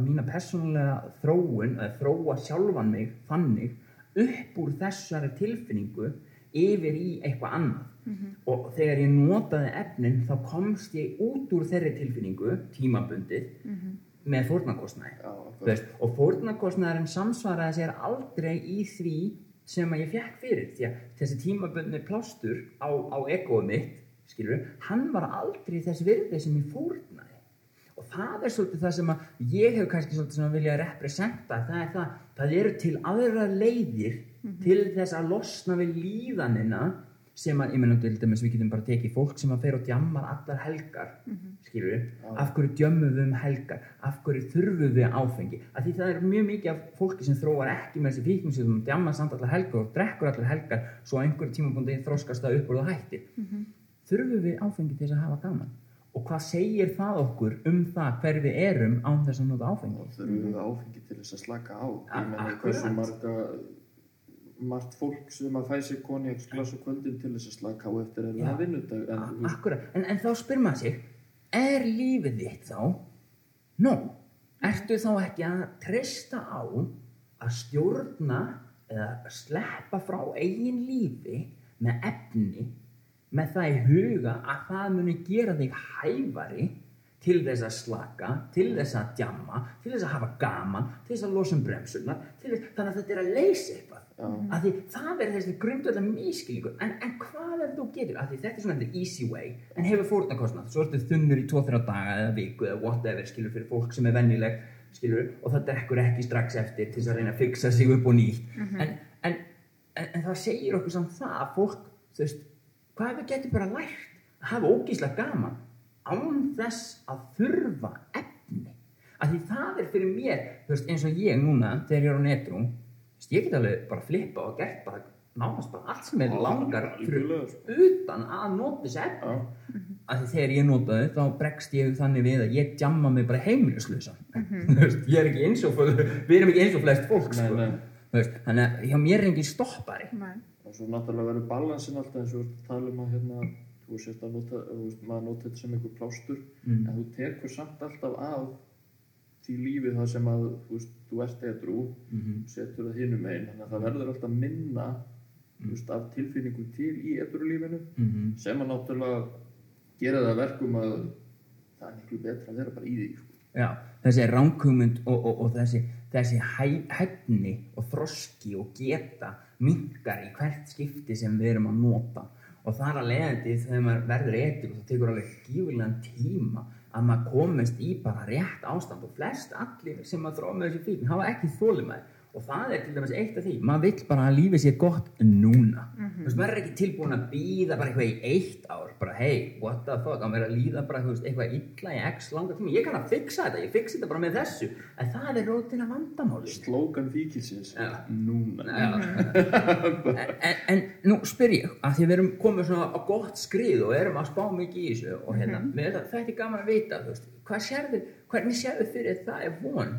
mína persónulega þróun eða þróa sjálfan mig þannig upp úr þessari tilfinningu yfir í eitthvað annað og þegar ég notaði efnin þá komst ég út úr þeirri tilfinningu tímabundið með fórnarkostnaði. Já, Þú veist, og fórnarkostnaðurinn samsvaraði sér aldrei í því sem að ég fekk fyrir. Því að þessi tímabundni plástur á, á egoið mitt skilur hann var aldrei þess virði sem ég fórnaði. Og það er svolítið það sem að ég hef kannski svolítið sem að vilja representa. Það er það, það eru til aðra leiðir til þess að losna við líðanina sem að, ég meina til dæmis við getum bara tekið fólk sem að fer og djammar allar helgar skilur við, af hverju djömmum við um helgar, af hverju þurfum við áfengi? Af því það er mjög mikið af fólki sem þróar ekki með þessi fíkningssjóðum djammar samt allar helgar og drekkur allar helgar svo á einhverju tímabundi þróskast það upp og það hættir. Þurfum við áfengi til þess að hafa gaman? Og hvað segir það okkur um það hver við erum án þess að nota áfengi? Og þurfum við áfengi til þess að slaka á margt fólk sem að fæ sér konjaksglas og kvöldin til þess að slaka á eftir Já. það vinnudag en en, en þá spyr maður sig er lífið þitt þá nó, ertu þá ekki að treysta á að stjórna eða sleppa frá eigin lífi með efni með það í huga að það muni gera þig hæfari til þess að slaka, til þess að djamma, til þess að hafa gaman, til þess að losa um bremsunar, til þess, þannig að þetta er að leysa eitthvað. Af því það er þessi grundvölda mískilningur, en, en hvað er þú getur? Af því þetta er svona þetta easy way, en hefur fórnarkostnað, svo ertu þunnur í 2-3 daga eða viku eða whatever, skilur fyrir fólk sem er vennileg, skilur, og það drekkur ekki strax eftir til þess að reyna að fixa sig upp og nýtt. en, en, en, en það segir okkur samt það að fólk, þú veist, hvað við getum bara lært að hafa ógíslega gaman án þess að þurfa efni? Að því það er fyrir mér þú veist, eins og ég núna þegar ég er á netru þú veist, ég get alveg bara flippa og gert bara nánast bara allt sem er langar utan að nota þessi efni að því þegar ég nota þau þá bregst ég þannig við að ég jamma mig bara heimilislusa þú veist, ég er ekki eins og við erum ekki eins og flest fólk Nei, sko. nei. Veist, þannig að hjá mér er engin stoppari Nei. og svo náttúrulega verður balansin alltaf eins og við erum að tala um að hérna þú sést að nota, maður nota þetta sem einhver plástur Mm. en þú tekur samt alltaf af því lífið það sem að þú veist, þú ert edru Mhm. setur það hinum einn þannig að það verður alltaf minna þú veist, af tilfinningu til í edru lífinu Mhm. sem að náttúrulega gera það að verkum að það er miklu betra að vera bara í því sko. Já, þessi ránkugmynd og, og, og þessi, þessi hæ, hæfni og þroski og geta minkar í hvert skipti sem við erum að nota og þar að leiðandi þegar maður verður eitthvað það tekur alveg gífurlegan tíma að maður komist í bara rétt ástand og flest allir sem að þróa með þessi fíkn hafa ekki þólimæði og það er til dæmis eitt af því. Maður vill bara að lífið sé gott núna. Þú veist, maður er ekki tilbúin að býða bara eitthvað í eitt ár bara hey, what the fuck, að vera að líða bara þú veist, eitthvað illa í x langa tíma. Ég kann að fixa þetta, ég fixa þetta bara með þessu. En það er rótina vandamáli slókan fíkilsins Já. núna. En, (laughs) en, en nú spyr ég að því við erum komið svona á gott skrið og erum að spá mikið í þessu og hérna, mm -hmm. þetta er gaman að vita þú veist, hvað sérðu, hvernig sérðu fyrir það er von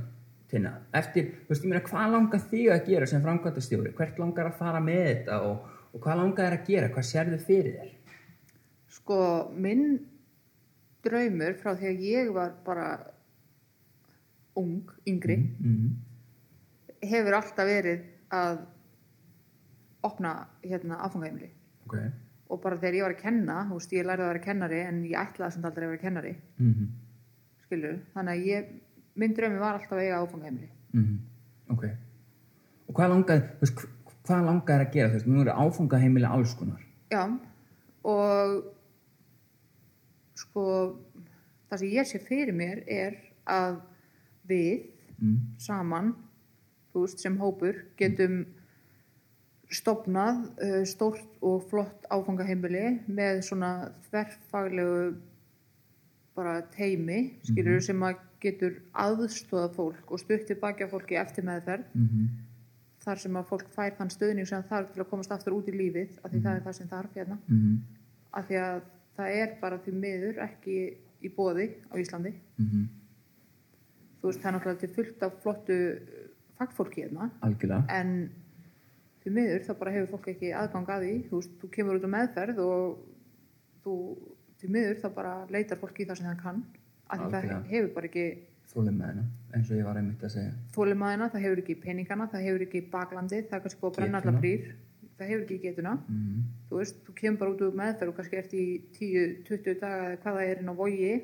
Tina, eftir, þú veist, ég meina hvað langar þig að gera sem framkvæmtastjóri, hvert langar að fara með þetta og, og hvað langar þér að gera, hvað sérðu fyrir þér? Sko, minn draumur frá því að ég var bara ung, yngri, mm hefur alltaf verið að opna hérna áfangaheimili. ok. Og bara þegar ég var að kenna, þú veist, ég lærði að vera kennari en ég ætlaði sem aldrei að vera kennari, mm skilur. Þannig að ég, minn draumi var alltaf að eiga áfangaheimili. -hmm. ok og hvað langar, þú veist, hv- hvað langar þér að gera þú veist, nú eru áfangaheimili alls konar Já, og sko, það sem ég sé fyrir mér er að við mm. saman, þú veist, sem hópur getum stopnað uh, stórt og flott áfangaheimili með svona þverfaglegu bara teimi, skilur sem að getur aðstóða fólk og stutti baki á fólki eftir meðferð Mm þar sem að fólk fær þann stöðning sem þarf til að komast aftur út í lífið af því það er það sem þarf hérna. -hmm. af því að það er bara því miður ekki í bóði á Íslandi. Mm þú veist það er náttúrulega til fullt af flottu uh, fagfólki hérna. Algjörlega. En því miður þá bara hefur fólk ekki aðgang að því. Þú veist, þú kemur út á meðferð og þú, því miður þá bara leitar fólk í það sem það kann af því það hefur bara ekki hennar, eins og ég var einmitt að segja. Þólimaðina, það hefur ekki peningana það hefur ekki baklandið, það er kannski búið að brenna allar brýr. Það hefur ekki getuna. Mm þú veist, þú kemur bara út úr meðferð og kannski ert í 10-20 daga eða hvað það er inn á vogi.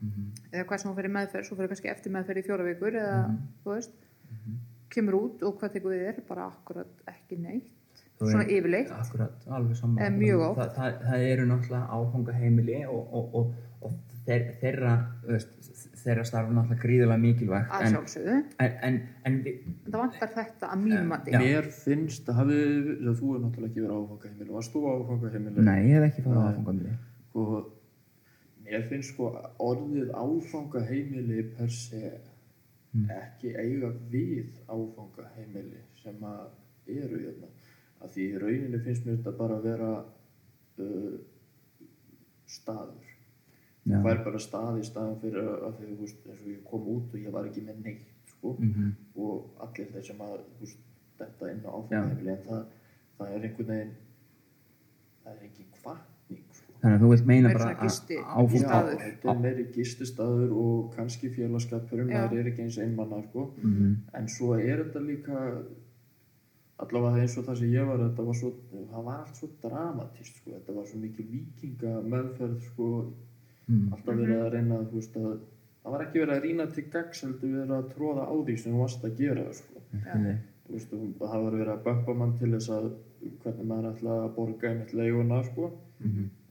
-hmm. eða hvað sem þú fyrir meðferð, svo fyrir kannski eftir meðferð í fjóra vikur eða, Mhm. þú veist. Kemur út og hvað tekur við þér bara akkurat ekki neitt. Svona yfirleitt. Akkurat, alveg saman oft. það, það, eru náttúrulega áfangaheimili og, og, og, og þeir, þeirra þeirra starf náttúrulega gríðilega mikilvægt að en, sjálfsögðu, en, en, en það vantar þetta að mínum mati. Já. mér finnst að hafið þú er náttúrulega ekki verið á áfangaheimili. Varst þú á áfangaheimili? Nei, ég hef ekki farið á Nei. áfangaheimili. Og mér finnst sko orðið áfangaheimili per se ekki eiga við áfangaheimili sem að eru hérna. Að því í rauninni finnst mér þetta bara að vera uh, staður. Það er bara stað í staðan fyrir að því þú veist eins og ég kom út og ég var ekki með neitt sko Mhm. og allir þeir sem að þú veist, þetta inn á áfangaheimili en það, það er einhvern veginn það er ekki kvartning sko þannig að þú vilt meina bara staður. þetta er meiri gististaður og kannski félagskapurinn, það er ekki eins einmanna sko. Mhm. en svo er þetta líka allavega eins og það sem ég var þetta var svo, það var allt svo dramatist sko, þetta var svo mikil vikinga meðferð sko, alltaf verið að reyna þú veist að það var ekki verið að rýna til gags heldur verið að tróða á því sem þú varst að gera sko. Þú veist, og það var verið að bömpa mann til þess að hvernig maður ætla að borga einmitt leiguna sko.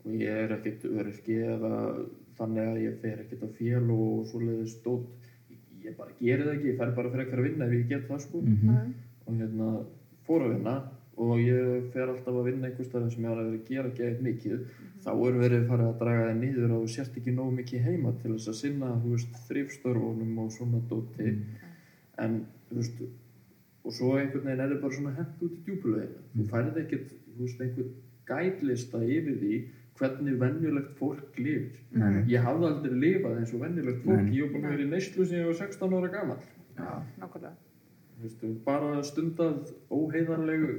og ég er ekkert öryrki eða þannig að ég fer ekkert á fél og svoleiðis stótt ég bara geri það ekki, ég fer bara frekar að vinna ef ég get það sko. Mhm. og hérna fór að vinna og ég fer alltaf að vinna einhvers staðar sem ég var að vera að gera geðið mikið þá er verið farið að draga það niður og sért ekki nógu mikið heima til þess að sinna þrifstörfunum og svona dóti. En þú veist og svo einhvern veginn er það bara svona hent út í djúpuleginu þú færið ekkert, þú veist, einhvern gætlista yfir því hvernig venjulegt fólk lifir. Nei, nei. ég hafði aldrei lifað eins og venjulegt fólk. Nei. ég að vera í neyslu sem ég var 16 ára gammal Já, nákvæmlega. Þú veist, bara stundað óheiðarlegu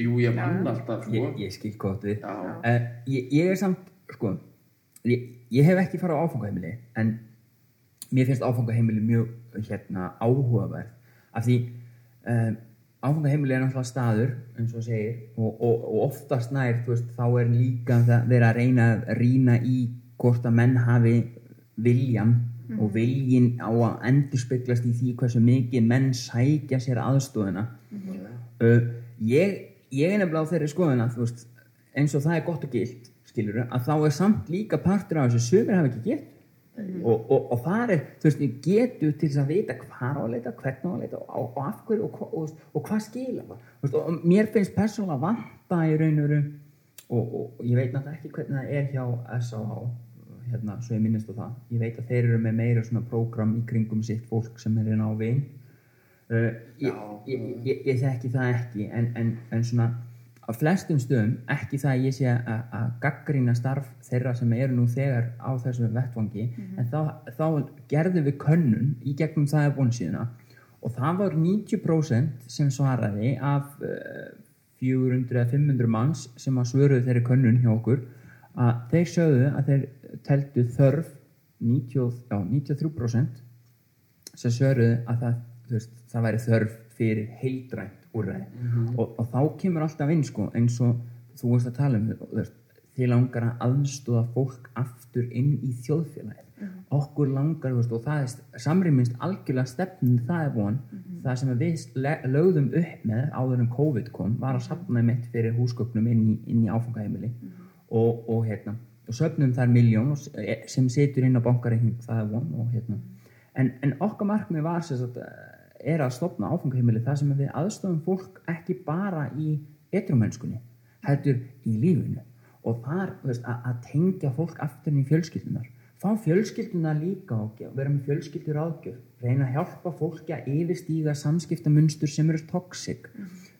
jú ég mann alltaf sko. ég, ég skil gott við. Uh, ég, ég er samt sko ég, ég hef ekki farið á áfangaheimili en mér finnst áfangaheimili mjög hérna áhugaverð. Af því uh, áfangaheimili er náttúrulega staður eins og segir og, og, og oftast nær þú veist, þá er líka það verið að reyna að rýna í hvort að menn hafi viljan og viljin á að endurspeglast í því hversu mikið menn sækja sér aðstofuna uh, ég, ég er nefnilega á þeirri skoðuna þú veist, eins og það er gott og gilt skilur að þá er samt líka partur af þessu sömur hafa ekki gett og, og, og það er, þú veist, ég getu til þess að vita hvað á að leita, hvernig á að leita og, og af hverju og, hva- og, og hvað skila veist, og mér finnst persónulega vanta í raun og veru og, ég veit náttúrulega ekki hvernig það er hjá SAH hérna, svo ég minnist á það. Ég veit að þeir eru með meira svona prógram í kringum sitt fólk sem er inn á vin uh, ég, ég, ég, ég þekki það ekki en, en, en svona á flestum stöðum ekki það að ég sé að, að gaggrýna starf þeirra sem eru nú þegar á þessu vettvangi en þá, þá gerðum við könnun í gegnum það er búin síðuna og það var 90% sem svaraði af uh, 400 eða 500 manns sem að svöruðu þeirri könnun hjá okkur að þeir sögðu að þeir teldu þörf 90, já, 93% sem svöruðu að það, veist, það væri þörf fyrir heildrænt úrræði. Og, og þá kemur alltaf inn sko, eins og þú veist að tala um veist, því langar að aðstóða fólk aftur inn í þjóðfélagið. Okkur langar veist, og það er samrýmist algjörlega stefnum það er von. Það sem við lögðum upp með áður en COVID kom var að safna mitt fyrir húsgögnum inn í, inn í áfangaheimili. Og, og hérna og söfnum þar miljón e- sem situr inn á bankareikning það er von og hérna. En, en okkar markmið var eh, er að stopna áfangaheimili það sem við aðstofum fólk ekki bara í etrumennskunni heldur í lífinu. Og þar veist, að, að tengja fólk aftur í fjölskyldunar fá fjölskylduna líka og ge- vera með fjölskyldur ágjöf reyna að hjálpa fólki að yfirstíga samskiptamunstur sem eru toxic.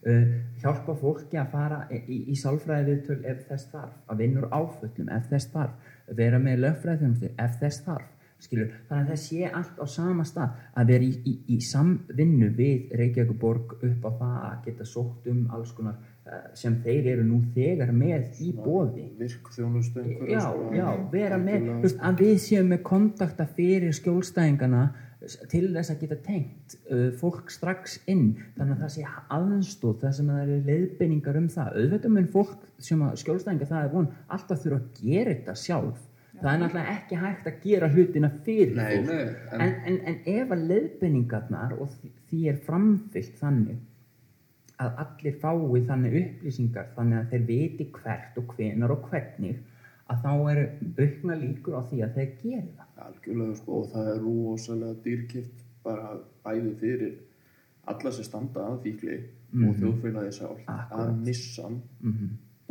Uh, hjálpa fólki að fara í, í, í sálfræði viðtöl ef þess þarf að vinna úr áföllum ef þess þarf vera með þjónustu ef þess þarf skilur, þannig að það sé allt á sama stað. Að vera í, í, í samvinnu við Reykjavíkuborg upp á það að geta sótt um alls konar uh, sem þeir eru nú þegar með í bóði virk þjónustu einhverju, já, já, vera með veist, að við séum með kontakta fyrir skjólstæðingana til þess að geta tengt uh, fólk strax inn. Þannig að það sé aðstóð það sem það eru leiðbeiningar um það. Auðvitað mun fólk sem að skjólstæðinga það er von alltaf þurfa að gera þetta sjálf það er náttúrulega ekki hægt að gera hlutina fyrir Nei, nei, en- en, en, en ef að leiðbeiningarnar og því, er framfyllt þannig að allir fái þannig upplýsingar þannig að þeir viti hvert og hvenar og hvernig að þá eru aukna líkur á því að þeir geri það algjörlega sko og það er rosalega dýrkipt bara bæði fyrir alla sem standa að fíkli og þjóðfélagi sjálf Mhm. Akkurat. að missa hann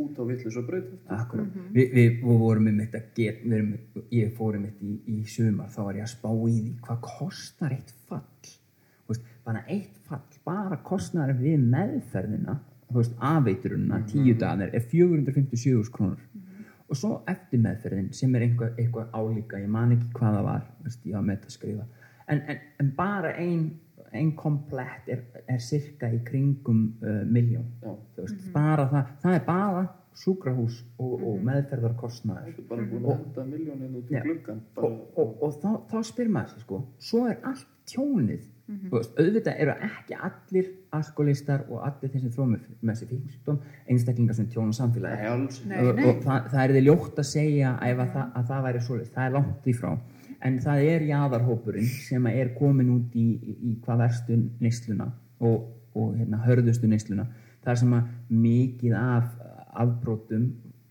út á vitlis og breyt Akkurat. Vi, við, við vorum um þetta get, við erum, ég fórum þetta í, í sumar þá var ég að spá í því hvað kostar eitt fall. Þú veist, bara eitt fall, bara kostnar við meðferðina þú veist, afeituruna, tíu dagar er 457 krónur. Og svo eftir meðferðin sem er einhver, eitthvað álíka, ég man ekki hvað það var þú veist, ég var með þetta að skrifa. En, en, en bara ein, ein komplett er, er cirka í kringum uh, miljón Já. Þú veist, bara það, það er bara sjúkrahús og, og meðferðarkostnaður. Þetta er bara búin að henda miljónin út í Já. gluggan og, og, og þá, þá spyr maður sig sko svo er allt tjónið. Þú veist, auðvitað eru ekki allir alkoholistar og allir þeir sem þróum með, með þessi fíknisjúkdóm einstaklingar sem tjóna samfélagi Nei, Nei, og, nei. og það, það er þið ljótt að segja ef að, það, að það væri svoleiðis, það er langt í frá en það er jaðarhópurinn sem að er komin út í, í, hvað verstu neysluna og, og hérna, hörðustu neysluna. Það er sem að mikið af afbrótum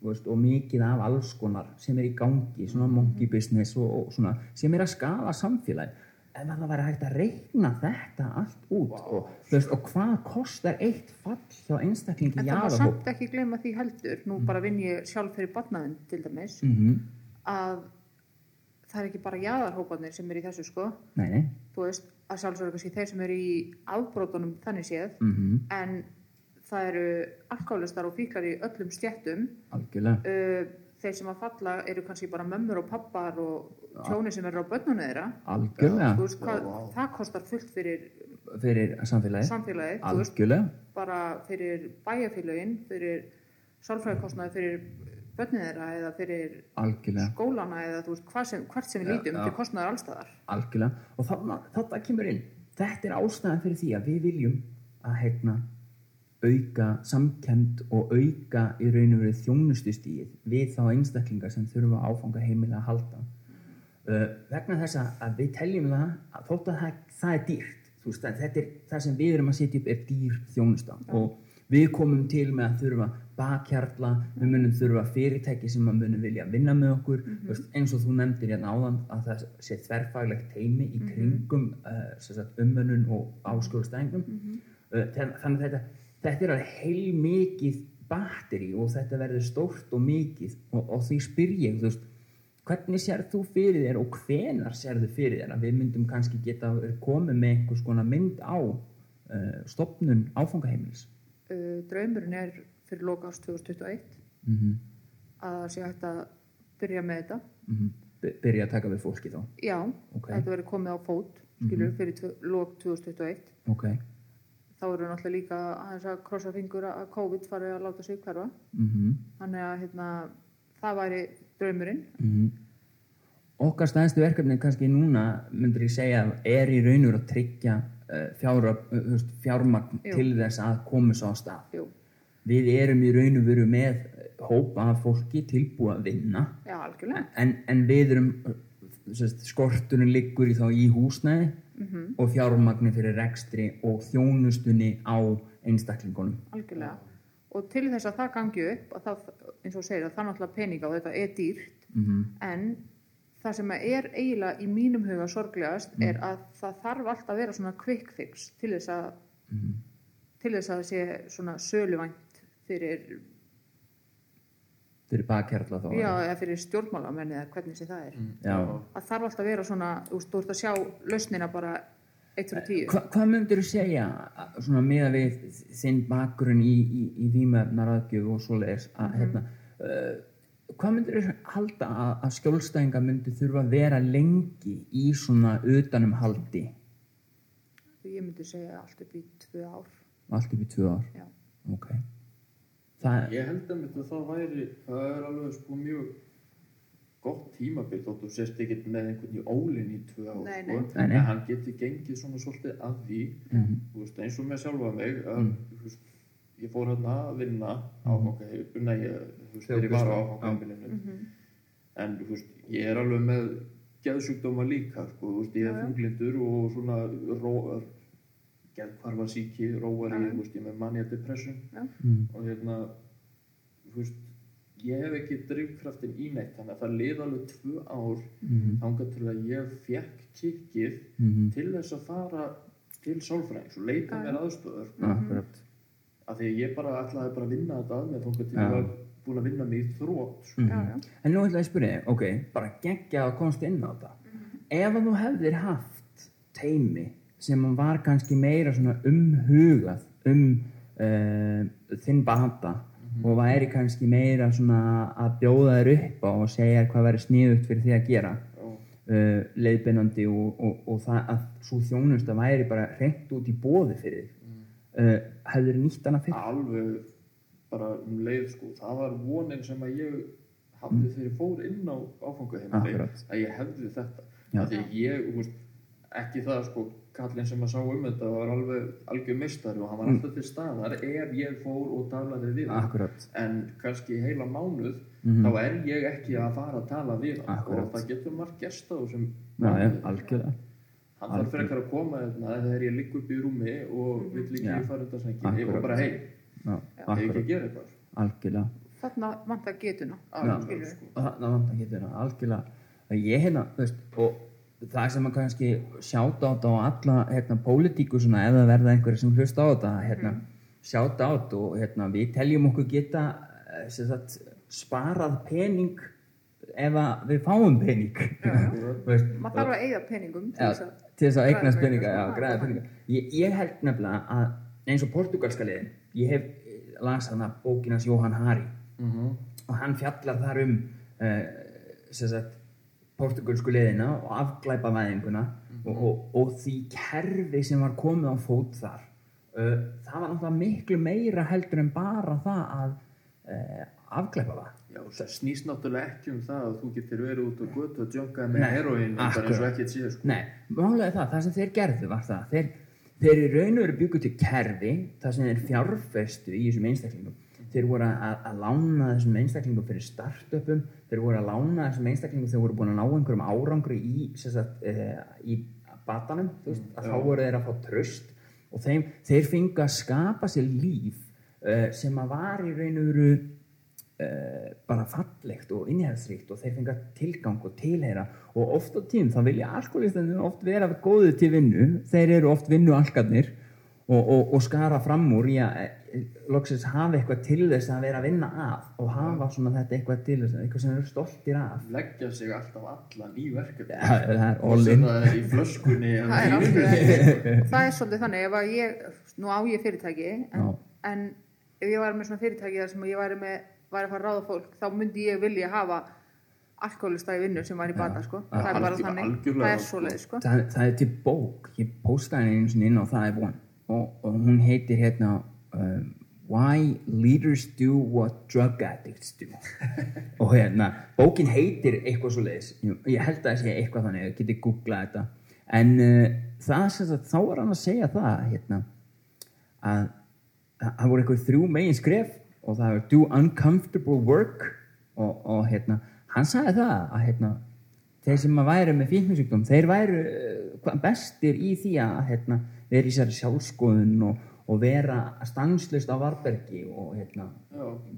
veist, og mikið af alls konar sem er í gangi, svona monkey business og, og svona, sem er að skala samfélagi en það væri hægt að reikna þetta allt út og, þú veist, og hvað kostar eitt fall hjá einstaklingi En það jaðarhóp? samt ekki gleyma því heldur, nú bara vinn ég sjálf fyrir barnaðin til dæmis, mm að það er ekki bara jaðarhópanir sem er í þessu sko, Nei, nei, þú veist, að sjálfsögur kannski þeir sem eru í afbrótunum þannig séð, mm en það eru alkálistar og fíklar í öllum stjættum, algjörlega. Uh, þeir sem að falla eru kannski bara mömmur og pappar og tjóni sem eru á börnunum þeirra, algjörlega. Þú veist hvað, það kostar fullt fyrir fyrir samfélagið. samfélagið, þú veist, bara fyrir bæjarfélögin, fyrir sálfræðikostnaði fyrir börnin þeirra eða fyrir algjörlega. skólana eða þú veist, hvað sem, hvert sem við lítum já. til kostnaðar allstaðar. algjörlega. Og þarna, þarna kemur inn. Þetta er ástæðan fyrir því að við viljum að heitna auka samkend og auka í raun og verið þjónustustíð við þá einstaklingar sem þurfa áfanga heimilega að halda. Uh, vegna þess að- að við teljum það að þótt að það, það er dýrt veist, að þetta er það sem við erum að setja upp er dýr þjónusta. Og við komum til með að þurfa bakhjarla, við munum þurfa fyrirtæki sem að munum vilja vinna með okkur. Þú veist, eins og þú nefndir hérna áðan að það sé þverfaglegt teimi í kringum uh, umönnun og áskjólstæðingum uh, þannig að þetta, þetta er alveg heil mikið batteri og þetta verður stórt og mikið og, og því spyr ég veist, hvernig sér þú fyrir þér og hvenar sér þú fyrir þér að við myndum kannski geta komið með einhvers konar mynd á uh, stopnun áfangaheimilis Uh, draumurinn er fyrir loka ást 2021 mm -hmm. að það sé hægt að byrja með þetta. Mm byrja að taka við fólki þá Já, Ok. þetta verður komið á fót, skilur, fyrir tvö, lok 2021. ok, Þá eru náttúrulega líka aðeins að krossa fingur að COVID fari að láta sig hverfa. mm Þannig að hérna, það væri draumurinn. Mhm. okkar stæðstu verkefni kannski núna myndir ég segja er í raunur að tryggja uh, þú veist, fjármagn Jú. til þess að koma svo á stað. Jú, við erum í raun og veru með hópa af fólki tilbúið að vinna. Já, en, en við erum skorturinn liggur í þá í húsnæði Mhm. og fjármagni fyrir rekstri og þjónustunni á einstaklingunum. Algjörlega. Og til þess að það gangi upp, að það, eins og segir, að það náttúrulega peninga og þetta er dýrt, mm en það sem er eiginlega í mínum huga sorglegast er að það þarf alltaf að vera svona quick fix til þess að, til þess að það sé svona söluvænt fyrir, fyrir bakhjarla þá já, eða fyrir stjórnmálamenni eða hvernig sé það er. Já. Að þarf alltaf að vera svona, þú veist, þú ert að sjá lausnina bara 1 fyrir 10. Hva, hvað myndir þú segja að- svona með við þinn bakgrunn í, í, í vímefnaraðgjöf og svoleiðis að hérna uh, hvað myndir þú halda að, að skjólstæðinga myndir þurfa að vera lengi í svona utanumhaldi Ég myndi segja allt upp í 2 ár. allt upp í tvö ár Já. ok það, Ég held að þetta það væri, það er alveg sko mjög gott tímabil þótt þú sést ekki með einhvern í ólinn í tvö ár Nei, sko. nei. Nei, en hann geti gengið svona svolítið að því þú veist, eins og með sjálfa mig að, þú veist, ég fór hérna að vinna áfangaheimil, nei, ég- þú veist, þegar ég var á áfangaheimilinu en þú veist, ég er alveg með geðsjúkdóma líka, sko, þú veist, ég er þunglindur og svona róar geðkvarfa síki, róar ég, þú veist, ég er með mania depression Já. og hérna þú veist, ég hef ekki drifkraftin í neitt, þannig að það lið alveg tvö ár Mhm. þangað til að ég fekk kikkið Mhm. til þess að fara til sálfræðings og leita mér aðstöður akkurat af því að ég bara ætlaði bara að vinna þetta að þangað til Já. ég var búin að vinna mig í þrótt sko. Já, já. En nú ætla ég að spyrja þig, ok, bara geggja að komast inn á þetta. Ef að þú hefðir haft teimi sem var kannski meira svona umhugað um uh, þinn bata og væri kannski meira svona að bjóða þér upp á og segja hvað væri sniðugt fyrir því að gera uh, leiðbeinandi og, og, og það að svo þjónust að væri bara hreint út í bóði fyrir þig. Uh, hefðir nýtt hana fyrir? alveg bara um leið sko, það var vonin sem að ég hafði þegar ég fór inn á áfangaheimili Akkurat. að ég hefði þetta því ég, veist, ekki það sko kallinn sem að sá um þetta var alveg algjör mistari og hann var alltaf til staðar ef ég fór og talaði við Akkurat. en kannski heila mánuð þá er ég ekki að fara að tala við Akkurat. og það getur á þessum Já, já, algjörlega. Hann þarf frekar að koma hérna þegar ég ligg upp í rúmi og vill ekki fara þetta sengi Akkurat. og bara hei, Já, ég ekki að gera eitthvað. Algjörlega. þarna getuna. Skilur. sko. og þarna vant að geta hérna algjörlega. Að ég hérna, veist, og það sem að kannski sjáta á þetta á alla hérna, pólitíku svona, ef það verða einhverju sem hlusta á þetta, hérna sjáta á þetta og hérna, við teljum okkur geta eh, sem sagt, sparað pening ef að við fáum pening. (laughs) Þú veist, maður þarf að eigða peningum til þess að að græða eignast peninga, peninga, já, græða peninga. Ég, ég held nefnilega að eins og portugalska liðin, ég hef eh, las hana bókinas Jóhann Hari. Og hann fjallar þar um uh, sem sagt portugalsku liðina og afglæpa væðinguna og, og, og því kerfi sem var komið á fót þar. Uh, það var náttúrulega miklu meira heldur en bara það að uh, afglæpa það Já, það snýst náttúrulega ekki um það að þú getur verið út og götu og djónkaði með Nei, heroin bara eins og akkurat. ekkert sé sko. Nei, málega það, það sem þeir gerðu var það þeir, þeir í raun og veru byggu til kerfi það sem þeir fjárfestu í þessum einstaklingum þeir voru að, að lána þessum einstaklingum fyrir startupum þeir voru að lána þessum einstaklingum þeir voru búin að ná einhverjum árangri í, sagt, e, í batanum veist, að þá voru þeir að fá tröst og þeim, þeir fengu að skapa sér líf e, sem að var í raun og veru uh, bara fallegt og innihælsríkt og þeir fengar tilgang og tilheyra. Og oft á tím þá vilja alkoholistandi oft vera góðið til vinnu. Þeir eru oft vinnualkarnir og, og, og skara fram úr í að eh, loksins hafa eitthvað til þess að vera að vinna að og hafa svona þetta eitthvað til þess eitthvað sem eru stoltir af. Leggja sig alltaf allan í verkefni ja, það er og all sem in. það er í flöskunni það er (laughs) það er svolítið þannig. Ef að ég, nú á ég fyrirtæki en, en ef ég væri með svona fyrirtæki þar sem ég væri með væri að fara að ráða fólk, þá myndi ég vilja hafa alkoholista í vinnu sem væri í bata sko. það er bara þannig, það er sko. svoleið sko. það, það er til bók. Ég postaði einu sinni inn á það er von. Og, og hún heitir hérna um, Why Leaders Do What Drug Addicts Do. (laughs) Og hérna bókin heitir eitthvað svo leiðis ég held að það sé eitthvað þannig ég geti googlað þetta. En uh, það sem sagt þá var hann að segja það hérna að að það voru eitthvað þrjú megin skref og það var do uncomfortable work og, og hérna hann sagði það að hérna þeir sem að væru með fíknisjúkdóm þeir væru uh, bestir í því að hérna, vera í sér sjálfskoðun og, og vera stanslust á varbergi og hérna,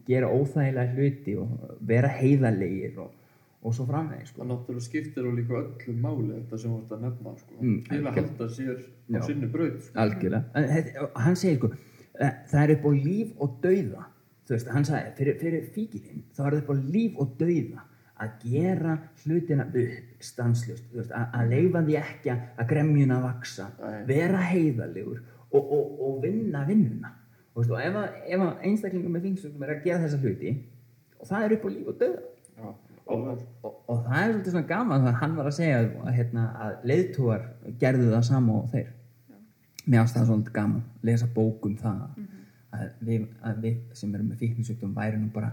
gera óþægilega hluti og vera heiðarlegir og, og svo framvegis sko. það náttúrulega skiptir og líka öllu máli þetta sem ert að nefna sko. Mm, til að halda sér á sinni braut sko. algjörlega hann segir sko eh, það er upp á líf og dauða þú veist, hann sagði, fyrir, fyrir fíkilinn þá er það upp á líf og dauða að gera hlutina upp stanslust, þú veist, að, að leifa því ekki að- að gremjuna vaksa Nei. vera heiðalegur og, og, og vinna vinnuna. Og, veist, og ef, að, ef að einstaklingum með fíknisjúkdóm er að gera þessa hluti og það er upp á líf og dauða. Já, og, það er svolítið svona gaman þegar hann var að segja að, hérna, að leiðtúar gerðu það sama og þeir. Mér ást það svolítið gaman að lesa bók um það að, við, að við sem erum með fíknisjúkdóm væri nú bara,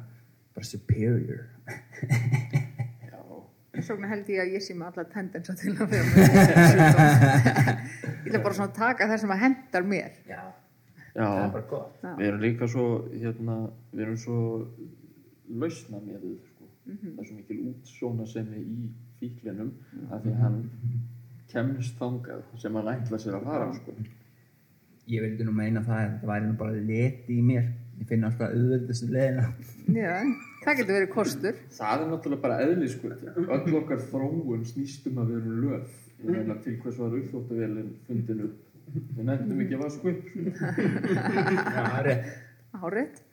bara superior Já, vegna held ég að ég sé með alla tendensa til að vera með (laughs) sjúkdóm. ég ætla bara svona að taka það sem að hendar mér já, já. það er bara gott Já. við erum líka svo hérna, við erum svo lausna með þau sko. það er svo mikil útsjónasemi í fíklinum af því að hann kemst þangað sem hann ætla sér að fara sko. Ég vildi nú meina það að þetta væri nú bara leti í mér. Ég finna alltaf auðvöldustu leðina Já, það getur verið kostur. Það er náttúrulega bara eðli sko. öll okkar þróun snýst um að erum löf ég meina til hvers var uppþóttavélinn fundin upp? Við nefndum ekki að vasku upp. Sko. já, það er rétt. Árið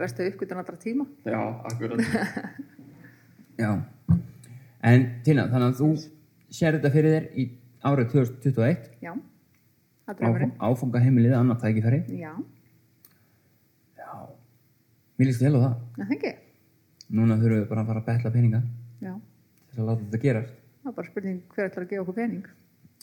Bestu uppgötun allra tíma. Já, akkurat. Já, en Tina, þannig að þú sér þetta fyrir þér í árið 2021 Já, það er draumurinn áfanga heimilið annað tækifæri. Já, Já, mér líst vel á það. Það þengi Núna þurfum við bara að fara að betla peninga Já, til að láta þetta gerast. Það er bara spurning hver ætlar að gefa okkur pening.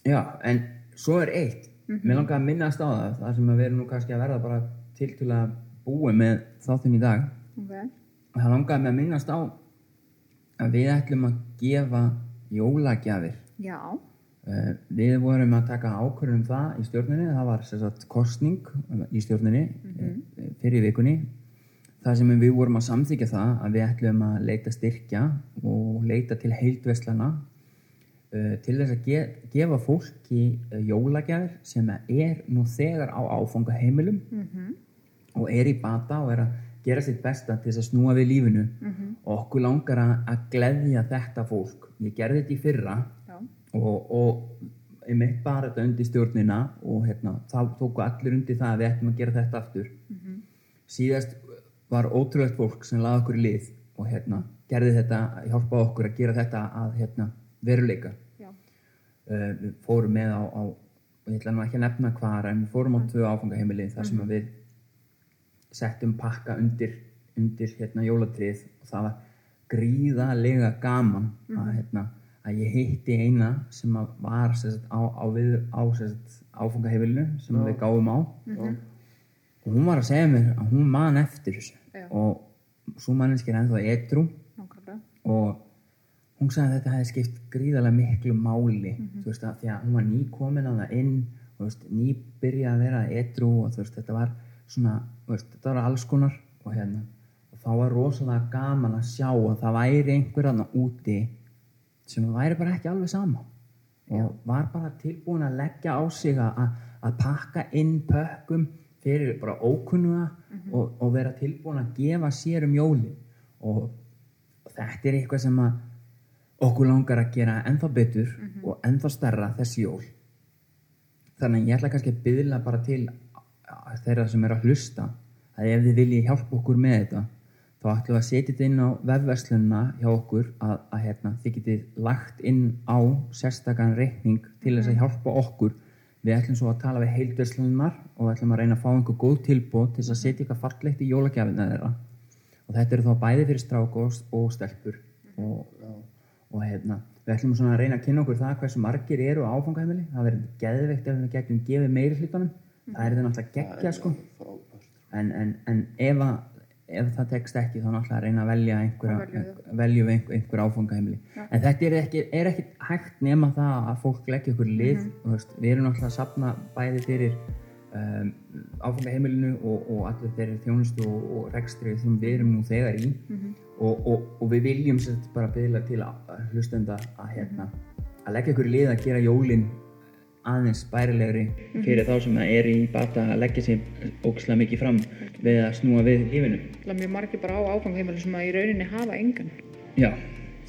Já, en svo er eitt. Mér langar að minnast á það það sem við erum nú kannski að verða bara til til að búi með þáttinn í dag. Ok, Það langar að minnast á að við ætlum að gefa jólagjafir. Já, við vorum að taka ákvörðum um það í stjórninni, það var sagt kostning í stjórninni mm fyrir vikunni. Það sem við vorum að samþykja það að við ætlum að leita styrkja og leita til heildveslana til þess að ge gefa fólki jólagjafir sem er nú þegar á áfangaheimilum og er í bata og er að gera sitt besta til þess að snúa við lífinu. Og okkur langar að, gleðja þetta fólk. Ég gerði þetta í fyrra. Og, og ég mitt bara þetta undir stjórnina og hérna, þá tóku allir undir það að við ættum að gera þetta aftur. Síðast var ótrúlegt fólk sem laði okkur í lið og hérna, gerði þetta, hjálpaði okkur að gera þetta að hérna, veruleika. Uh, við fórum með á, á og ég ætla nú ekki að nefna hvar en við fórum á tvö áfangaheimili þar sem að við settum pakka undir, undir hérna, jólatrið. Og það var gríðalega gaman að, hérna, að ég hitti eina sem var sagt, á, á, við, á sem sagt, áfangaheimilinu sem við gáum á. Og hún var að segja mér að hún man eftir þessu. Já. og svo manneski er ennþá nákvæmlega. og hún sagði að þetta hefði skipt gríðarlega miklu máli. Þú veist að því að hún var nýkomin að það inn og þú veist, nýbyrja að vera edru og þú veist, þetta var svona þú veist, þetta var alls konar. Og hérna og þá var rosalega gaman að sjá að það væri einhver aðna úti sem væri bara ekki alveg sama. Og var bara tilbúin að leggja á sig að, pakka inn pökkum fyrir bara ókunnuga og, og vera tilbúin að gefa sér um jólin. Og og þetta er eitthvað sem okkur langar að gera ennþá betur og ennþá stærra þessi jól. Þannig að ég ætla kannski að byðla bara til þeirra sem er að hlusta að ef þið viljið hjálpa okkur með þetta þá ætlum við að setja þetta inn á vefverslunna hjá okkur að, að hérna, þið getið lagt inn á sérstakann reikning til þess að hjálpa okkur. Við ætlum svo að tala við heildverslunnar og við ætlum að reyna að fá einhver góð tilbúð til þess að setja eitthvað fallegt í jólagjafina þeirra. Og þetta eru þá bæði fyrir strák og, stelpur og, og hérna, við ætlum að reyna að kynna okkur það hversu margir eru á áfangaheimili. Það verður geðveikt ef við getum gefið meiri hlutunum það er þetta náttúrulega geggja sko. en, en, en ef, að, ef það tekst ekki þá náttúrulega að reyna að velja einhverja, veljum einhver, einhver áfangaheimili. En þetta er ekki, er ekki hægt nema það að fólk leggja okkur í lið og, veist, við erum náttúrulega að sapna bæði fyrir um, áfangaheimilinu og, og allir þeirri þjónustu og, og rekstri sem við erum nú þegar í. Og, og, og við viljum sér bara byggla til að hlustenda að, hérna, að leggja okkur í lið að gera jólin aðeins bærilegri fyrir þá sem er í bata að leggja sér ógislega mikið fram við að snúa við lífinu. Það er mjög margir bara á áfangheimili sem að í rauninni hafa engan. Já,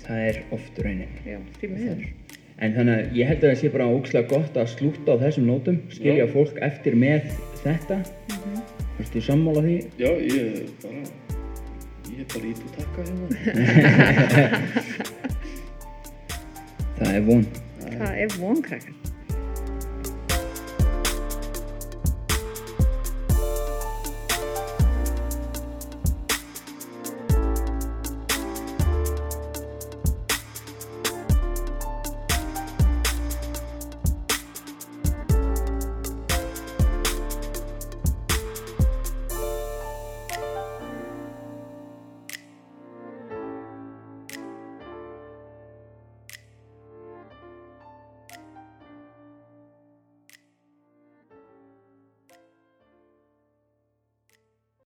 það er oft raunin. Já, því miður. En þannig að ég held að það sé bara ógislega gott að slúta á þessum nótum, skilja fólk eftir með þetta. Þú veist, ég sammála því. já, ég er bara ég er bara ít og takka hérna (laughs) Það er von. Það er vonkrakkar.